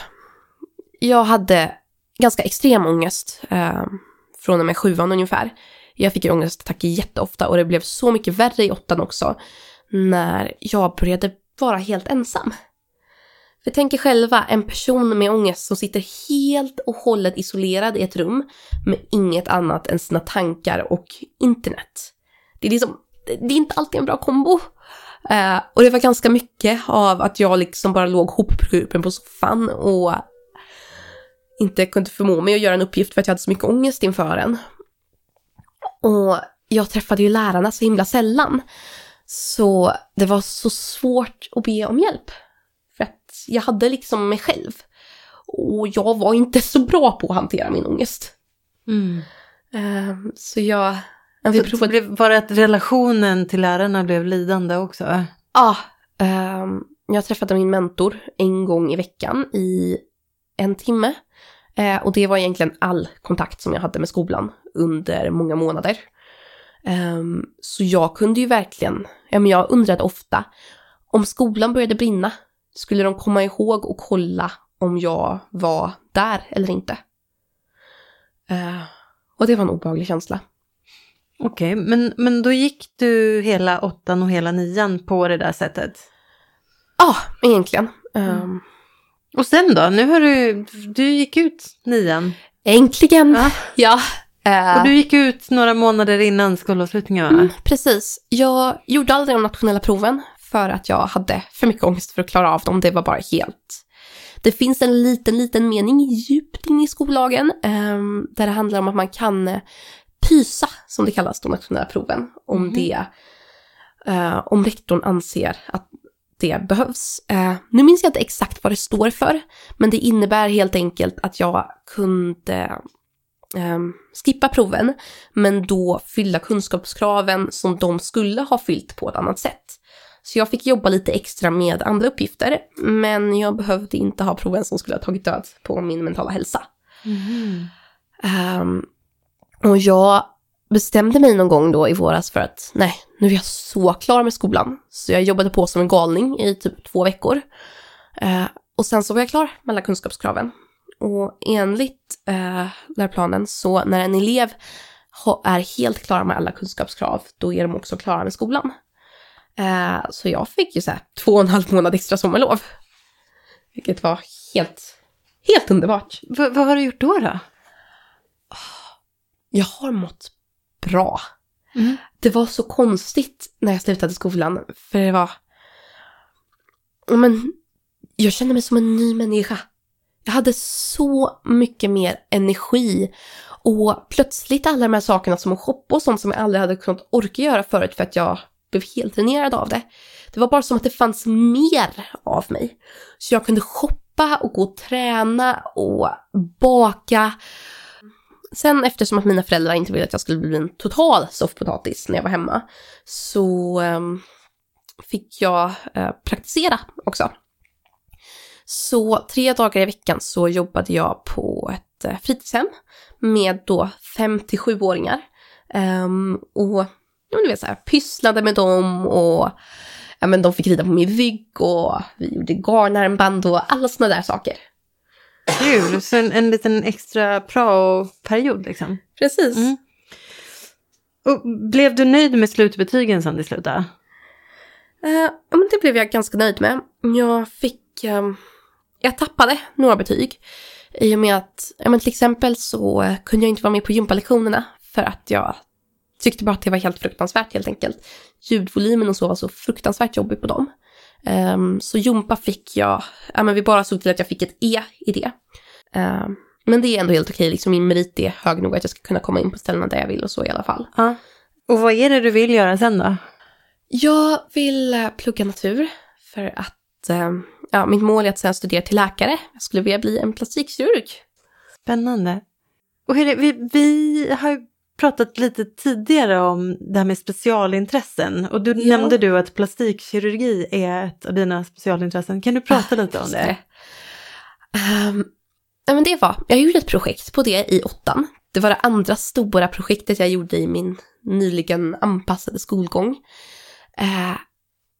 jag hade ganska extrem ångest uh, från och med sjuan ungefär. Jag fick ångestattacker jätteofta och det blev så mycket värre i åttan också när jag började vara helt ensam. För tänk er själva en person med ångest som sitter helt och hållet isolerad i ett rum med inget annat än sina tankar och internet. Det är liksom, det är inte alltid en bra kombo. Uh, och det var ganska mycket av att jag liksom bara låg hopkrupen på soffan och inte kunde förmå mig att göra en uppgift för att jag hade så mycket ångest inför den. Och jag träffade ju lärarna så himla sällan. Så det var så svårt att be om hjälp. Jag hade liksom mig själv. Och jag var inte så bra på att hantera min ångest. Mm. Uh, så jag... Vi så provade... Var det att relationen till lärarna blev lidande också? Ja. Uh, jag träffade min mentor en gång i veckan i en timme. Uh, och det var egentligen all kontakt som jag hade med skolan under många månader. Um, så jag kunde ju verkligen, ja men jag undrade ofta, om skolan började brinna, skulle de komma ihåg och kolla om jag var där eller inte? Uh, och det var en obehaglig känsla. Okej, okay, men, men då gick du hela åttan och hela nian på det där sättet? Ja, egentligen. Um, och sen då? Nu har du, du gick ut nian. Äntligen! Ja. ja. Uh, och du gick ut några månader innan skolavslutningen va? Mm, precis. Jag gjorde aldrig de nationella proven för att jag hade för mycket ångest för att klara av dem. Det var bara helt... Det finns en liten, liten mening djupt in i skollagen um, där det handlar om att man kan pysa, som det kallas, de nationella proven, om mm. det... Uh, om rektorn anser att det behövs. Uh, nu minns jag inte exakt vad det står för, men det innebär helt enkelt att jag kunde um, skippa proven, men då fylla kunskapskraven som de skulle ha fyllt på ett annat sätt. Så jag fick jobba lite extra med andra uppgifter, men jag behövde inte ha proven som skulle ha tagit död på min mentala hälsa. Mm. Um, och jag bestämde mig någon gång då i våras för att nej, nu är jag så klar med skolan. Så jag jobbade på som en galning i typ två veckor. Uh, och sen så var jag klar med alla kunskapskraven. Och enligt eh, läroplanen så när en elev är helt klar med alla kunskapskrav, då är de också klara med skolan. Eh, så jag fick ju så här två och en halv månad extra sommarlov. Vilket var helt, helt underbart. V vad har du gjort då då? Jag har mått bra. Mm. Det var så konstigt när jag slutade skolan, för det var... Men, jag kände mig som en ny människa. Jag hade så mycket mer energi och plötsligt alla de här sakerna som att shoppa och sånt som jag aldrig hade kunnat orka göra förut för att jag blev helt dränerad av det. Det var bara som att det fanns mer av mig. Så jag kunde shoppa och gå och träna och baka. Sen eftersom att mina föräldrar inte ville att jag skulle bli en total soffpotatis när jag var hemma så ehm, fick jag eh, praktisera också. Så tre dagar i veckan så jobbade jag på ett eh, fritidshem med då 5 till 7-åringar. Um, ehm, och ja, du vet, så här, pysslade med dem och ja, men de fick rida på min rygg och vi gjorde garnarmband och alla sådana där saker. Kul, så en, en liten extra prao-period liksom. Precis. Mm. Och blev du nöjd med slutbetygen sen det slutade? Uh, ja, men det blev jag ganska nöjd med. Jag fick... Um, jag tappade några betyg. I och med att, ja, men till exempel så kunde jag inte vara med på gympalektionerna för att jag tyckte bara att det var helt fruktansvärt helt enkelt. Ljudvolymen och så var så fruktansvärt jobbig på dem. Um, så jumpa fick jag, ja men vi bara såg till att jag fick ett E i det. Um, men det är ändå helt okej, liksom min merit är hög nog att jag ska kunna komma in på ställena där jag vill och så i alla fall. Ja. Och vad är det du vill göra sen då? Jag vill uh, plugga natur för att, uh, ja mitt mål är att sen studera till läkare. Jag skulle vilja bli en plastikkirurg. Spännande. Och hur är det, vi, vi har pratat lite tidigare om det här med specialintressen och då Ja. nämnde du att plastikkirurgi är ett av dina specialintressen. Kan du prata lite om det? Ehm, ja, men det var, jag gjorde ett projekt på det i åttan. Det var det andra stora projektet jag gjorde i min nyligen anpassade skolgång. Eh,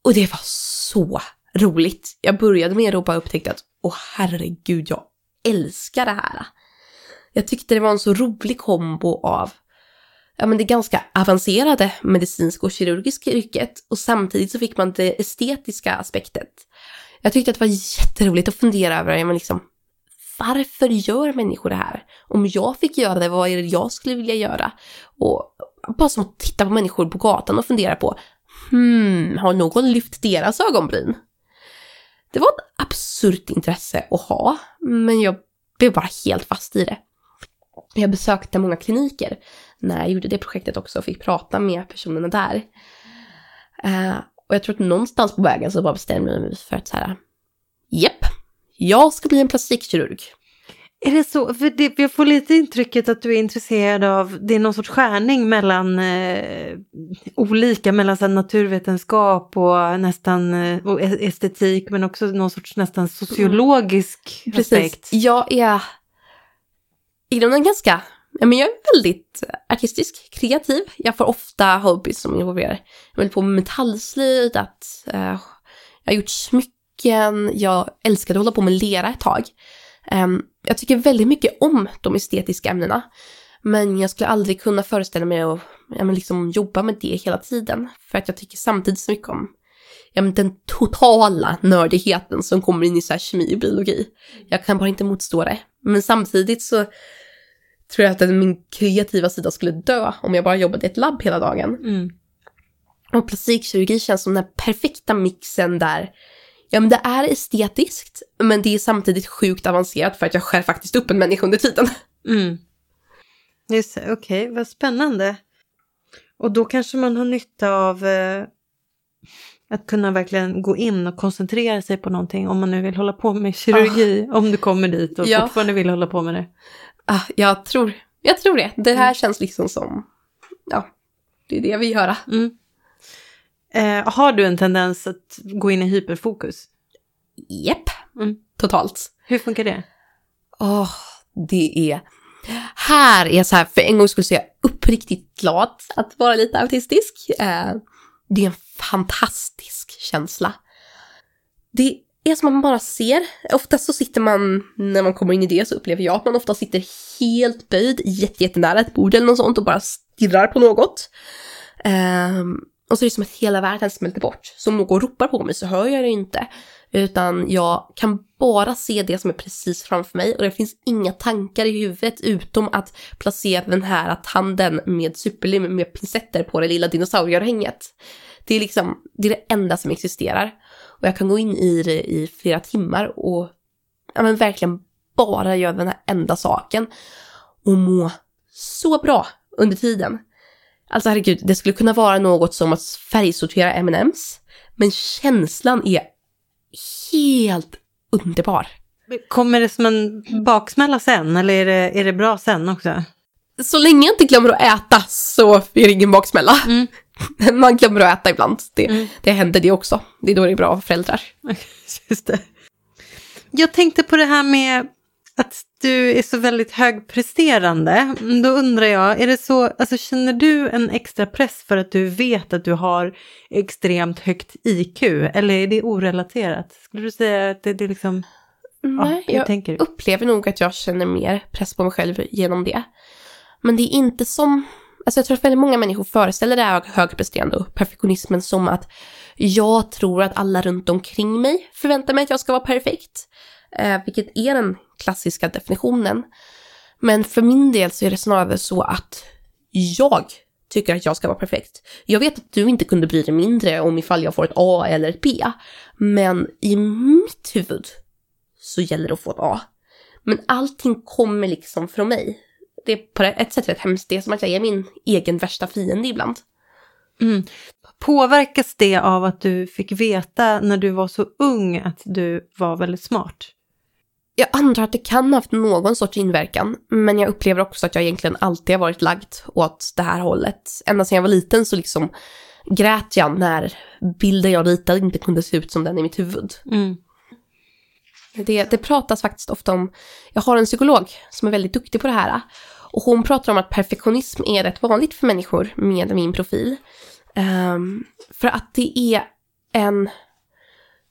och det var så roligt. Jag började med det och bara upptäckte att, åh herregud, jag älskar det här. Jag tyckte det var en så rolig kombo av ja, men det ganska avancerade medicinska och kirurgiska yrket och samtidigt så fick man det estetiska aspektet. Jag tyckte att det var jätteroligt att fundera över, ja, men liksom, varför gör människor det här? Om jag fick göra det, vad är det jag skulle vilja göra? Och bara som att titta på människor på gatan och fundera på, hmm, har någon lyft deras ögonbryn? Det var ett absurt intresse att ha, men jag blev bara helt fast i det. Jag besökte många kliniker när jag gjorde det projektet också och fick prata med personerna där. Eh, och jag tror att någonstans på vägen så bara bestämde jag mig för att så här, japp, jag ska bli en plastikkirurg. Är det så? För det, jag får lite intrycket att du är intresserad av, det är någon sorts skärning mellan eh, olika, mellan så naturvetenskap och nästan eh, och estetik men också någon sorts nästan sociologisk aspekt. Jag är i grunden ganska, men jag är väldigt eh, artistisk, kreativ. Jag får ofta hobbies som involverar, jag håller på med metallslöjd, att uh, jag har gjort smycken, jag älskade att hålla på med lera ett tag. Um, jag tycker väldigt mycket om de estetiska ämnena. Men jag skulle aldrig kunna föreställa mig att ja, men liksom jobba med det hela tiden. För att jag tycker samtidigt så mycket om ja, men den totala nördigheten som kommer in i så här kemi och biologi. Jag kan bara inte motstå det. Men samtidigt så tror jag att min kreativa sida skulle dö om jag bara jobbade i ett labb hela dagen. Mm. Och plastikkirurgi känns som den perfekta mixen där Ja men det är estetiskt, men det är samtidigt sjukt avancerat för att jag skär faktiskt upp en människa under tiden. Mm. Just det, okej, vad spännande. Och då kanske man har nytta av eh, att kunna verkligen gå in och koncentrera sig på någonting om man nu vill hålla på med kirurgi, om du kommer dit och Ja. fortfarande vill hålla på med det. Ah, jag tror, jag tror det. Det här känns liksom som, ja, det är det jag vill göra. Mm. Eh, har du en tendens att gå in i hyperfokus? Jepp, Mm. totalt. Hur funkar det? Åh, det är... Här är jag så här, för en gång skulle jag uppriktigt glad att vara lite autistisk. Eh, det är en fantastisk känsla. Det är som att man bara ser. Oftast så sitter man, när man kommer in i det så upplever jag att man ofta sitter helt böjd, jättenära ett bord eller något sånt och bara stirrar på något. Um, och så är det som att hela världen smälter bort. Så om någon ropar på mig så hör jag det inte. Utan jag kan bara se det som är precis framför mig och det finns inga tankar i huvudet utom att placera den här tanden med superlim med pincetter på det lilla dinosaurieörhänget. Det är liksom, det är det enda som existerar. Och jag kan gå in i det i flera timmar och ja, men verkligen bara göra den här enda saken och må så bra under tiden. Alltså herregud, det skulle kunna vara något som att färgsortera M&M's men känslan är helt underbar. Kommer det som en baksmälla sen eller är det, är det bra sen också? Så länge jag inte glömmer att äta så är det ingen baksmälla. Mm. Man glömmer att äta ibland. Det, Mm. det händer det också. Det är då det är bra för föräldrar. Just det. Jag tänkte på det här med att du är så väldigt högpresterande. Då undrar jag, är det så, alltså känner du en extra press för att du vet att du har extremt högt IQ? Eller är det orelaterat? Skulle du säga att det, det är liksom, Nej, hur jag upplever nog att jag känner mer press på mig själv genom det. Men det är inte som, alltså jag tror att väldigt många människor föreställer det här högpresterande och perfektionismen som att jag tror att alla runt omkring mig förväntar mig att jag ska vara perfekt. Eh, vilket är den klassiska definitionen. Men för min del så är det snarare så att jag tycker att jag ska vara perfekt. Jag vet att du inte kunde bry dig mindre om ifall jag får ett A eller ett B. Men i mitt huvud så gäller det att få ett A. Men allting kommer liksom från mig. Det är på ett sätt rätt hemskt. Det är som att jag är min egen värsta fiende ibland. Mm. Påverkas det av att du fick veta när du var så ung att du var väldigt smart? Jag antar att det kan ha haft någon sorts inverkan, men jag upplever också att jag egentligen alltid har varit lagd åt det här hållet. Ända sedan jag var liten så liksom grät jag när bilden jag ritade inte kunde se ut som den i mitt huvud. Mm. Det, det pratas faktiskt ofta om, jag har en psykolog som är väldigt duktig på det här. Och hon pratar om att perfektionism är rätt vanligt för människor med min profil. Um, för att det är en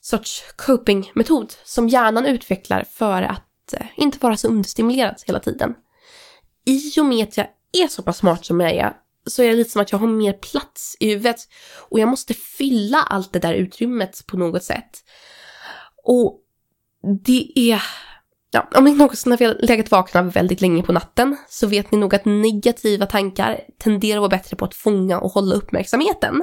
sorts coping-metod som hjärnan utvecklar för att uh, inte vara så understimulerad hela tiden. I och med att jag är så pass smart som jag är så är det lite som att jag har mer plats i huvudet och jag måste fylla allt det där utrymmet på något sätt. Och det är... Ja, om ni någonsin har legat vakna väldigt länge på natten så vet ni nog att negativa tankar tenderar att vara bättre på att fånga och hålla uppmärksamheten.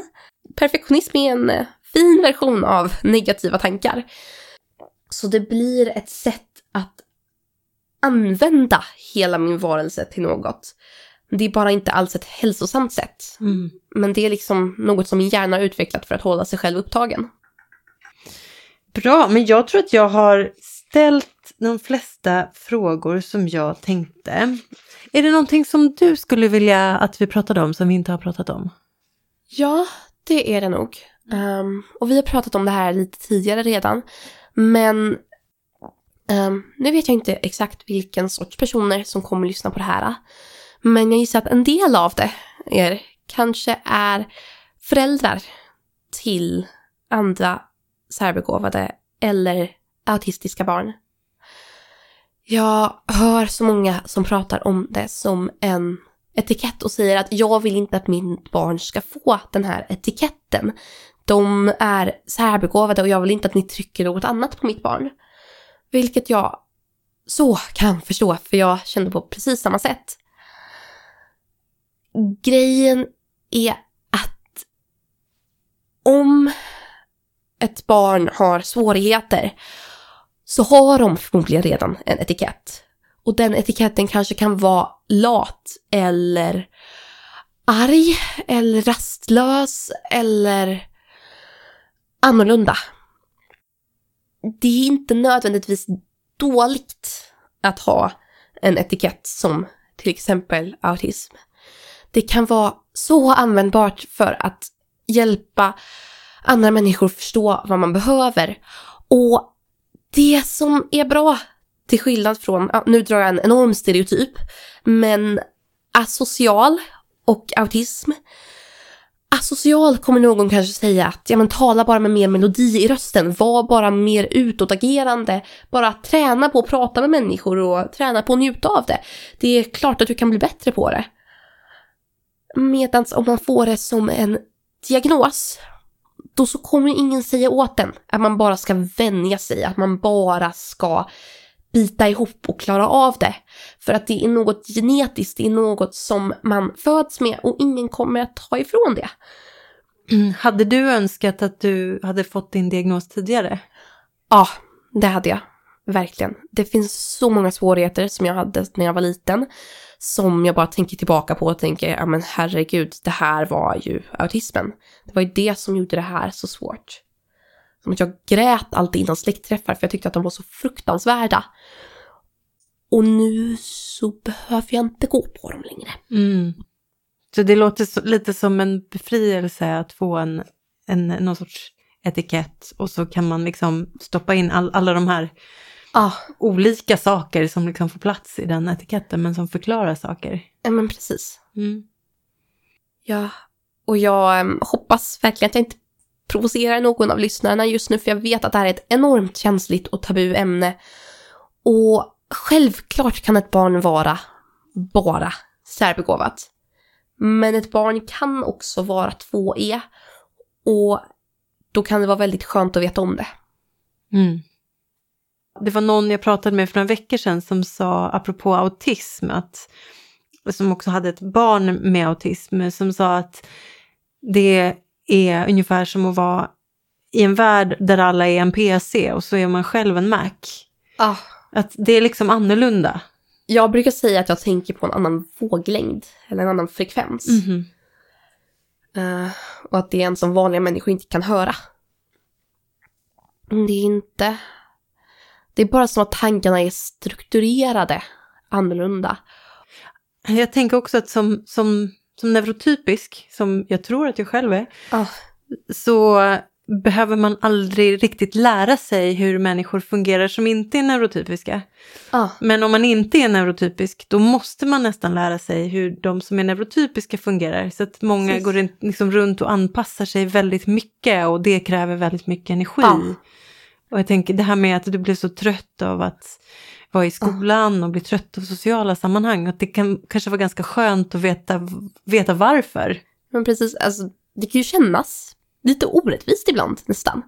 Perfektionism är en eh, fin version av negativa tankar. Så det blir ett sätt att använda hela min varelse till något. Det är bara inte alls ett hälsosamt sätt. Mm. Men det är liksom något som min hjärna har utvecklat för att hålla sig själv upptagen. Bra, men jag tror att jag har ställt de flesta frågor som jag tänkte. Är det någonting som du skulle vilja att vi pratade om som vi inte har pratat om? Ja, det är det nog. Um, och vi har pratat om det här lite tidigare redan. Men um, nu vet jag inte exakt vilken sorts personer som kommer lyssna på det här. Men jag gissar att en del av det er kanske är föräldrar till andra särbegåvade eller autistiska barn. Jag hör så många som pratar om det som en etikett och säger att jag vill inte att mitt barn ska få den här etiketten. De är särbegåvade och jag vill inte att ni trycker något annat på mitt barn. Vilket jag så kan förstå, för jag kände på precis samma sätt. Grejen är att om ett barn har svårigheter så har de förmodligen redan en etikett. Och den etiketten kanske kan vara lat eller arg eller rastlös eller annorlunda. Det är inte nödvändigtvis dåligt att ha en etikett som till exempel autism. Det kan vara så användbart för att hjälpa andra människor förstå vad man behöver. Och det som är bra, till skillnad från, ja, nu drar jag en enorm stereotyp, men asocial och autism. Asocial kommer någon kanske säga att, ja men tala bara med mer melodi i rösten, var bara mer utåtagerande, bara träna på att prata med människor och träna på att njuta av det. Det är klart att du kan bli bättre på det. Medan om man får det som en diagnos, då så kommer ingen säga åt en att man bara ska vänja sig, att man bara ska bita ihop och klara av det. För att det är något genetiskt, det är något som man föds med och ingen kommer att ta ifrån det. Hade du önskat att du hade fått din diagnos tidigare? Ja, det hade jag verkligen. Det finns så många svårigheter som jag hade när jag var liten. Som jag bara tänker tillbaka på och tänker, ja men herregud, det här var ju autismen. Det var ju det som gjorde det här så svårt. Som att jag grät alltid innan släktträffar för jag tyckte att de var så fruktansvärda. Och nu så behöver jag inte gå på dem längre. Mm. Så det låter så, lite som en befrielse att få en, en, någon sorts etikett och så kan man liksom stoppa in all, alla de här Ah, olika saker som liksom får plats i den etiketten men som förklarar saker. ja men precis. Mm. Ja, och jag em, hoppas verkligen att jag inte provocerar någon av lyssnarna just nu, för jag vet att det här är ett enormt känsligt och tabu ämne. Och självklart kan ett barn vara bara särbegåvat. Men ett barn kan också vara 2E och då kan det vara väldigt skönt att veta om det. Mm. Det var någon jag pratade med för några veckor sedan som sa, apropå autism, att, som också hade ett barn med autism, som sa att det är ungefär som att vara i en värld där alla är en PC och så är man själv en Mac. Ah. Att det är liksom annorlunda. Jag brukar säga att jag tänker på en annan våglängd, eller en annan frekvens. Mhm. Eh, och att det är en som vanliga människor inte kan höra. Det är inte... Det är bara som att tankarna är strukturerade annorlunda. Jag tänker också att som, som, som neurotypisk, som jag tror att jag själv är, Ah. så behöver man aldrig riktigt lära sig hur människor fungerar som inte är neurotypiska. Ah. Men om man inte är neurotypisk, då måste man nästan lära sig hur de som är neurotypiska fungerar. Så att många Precis. går liksom runt och anpassar sig väldigt mycket och det kräver väldigt mycket energi. Ja. Och jag tänker det här med att du blir så trött av att vara i skolan och bli trött av sociala sammanhang, att det kan kanske vara ganska skönt att veta, veta varför. Men precis, alltså det kan ju kännas lite orättvist ibland nästan.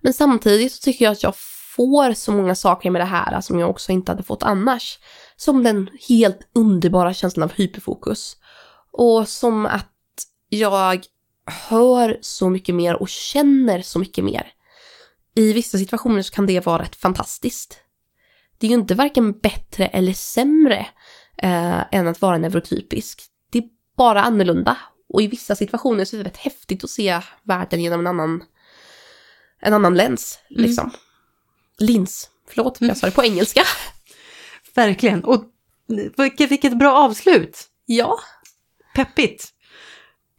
Men samtidigt så tycker jag att jag får så många saker med det här som jag också inte hade fått annars. Som den helt underbara känslan av hyperfokus. Och som att jag hör så mycket mer och känner så mycket mer. I vissa situationer så kan det vara rätt fantastiskt. Det är ju inte varken bättre eller sämre eh, än att vara neurotypisk. Det är bara annorlunda. Och i vissa situationer så är det rätt häftigt att se världen genom en annan, en annan lens. Liksom. Lins. Förlåt, jag sa det på engelska. Verkligen. Och vilket, vilket bra avslut. Ja. Peppigt.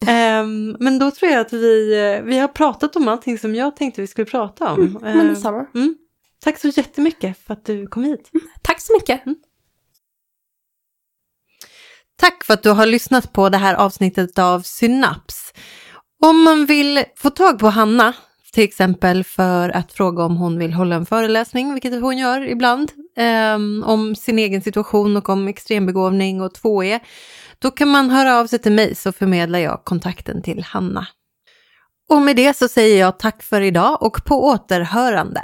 Ehm, men då tror jag att vi, eh, vi har pratat om allting som jag tänkte vi skulle prata om. Mm, men Ehm, detsamma. mm. Tack så jättemycket för att du kom hit. Tack så mycket. Tack för att du har lyssnat på det här avsnittet av Synaps. Om man vill få tag på Hanna, till exempel för att fråga om hon vill hålla en föreläsning, vilket hon gör ibland, ehm, om sin egen situation och om extrembegåvning och 2E, då kan man höra av sig till mig så förmedlar jag kontakten till Hanna. Och med det så säger jag tack för idag och på återhörande.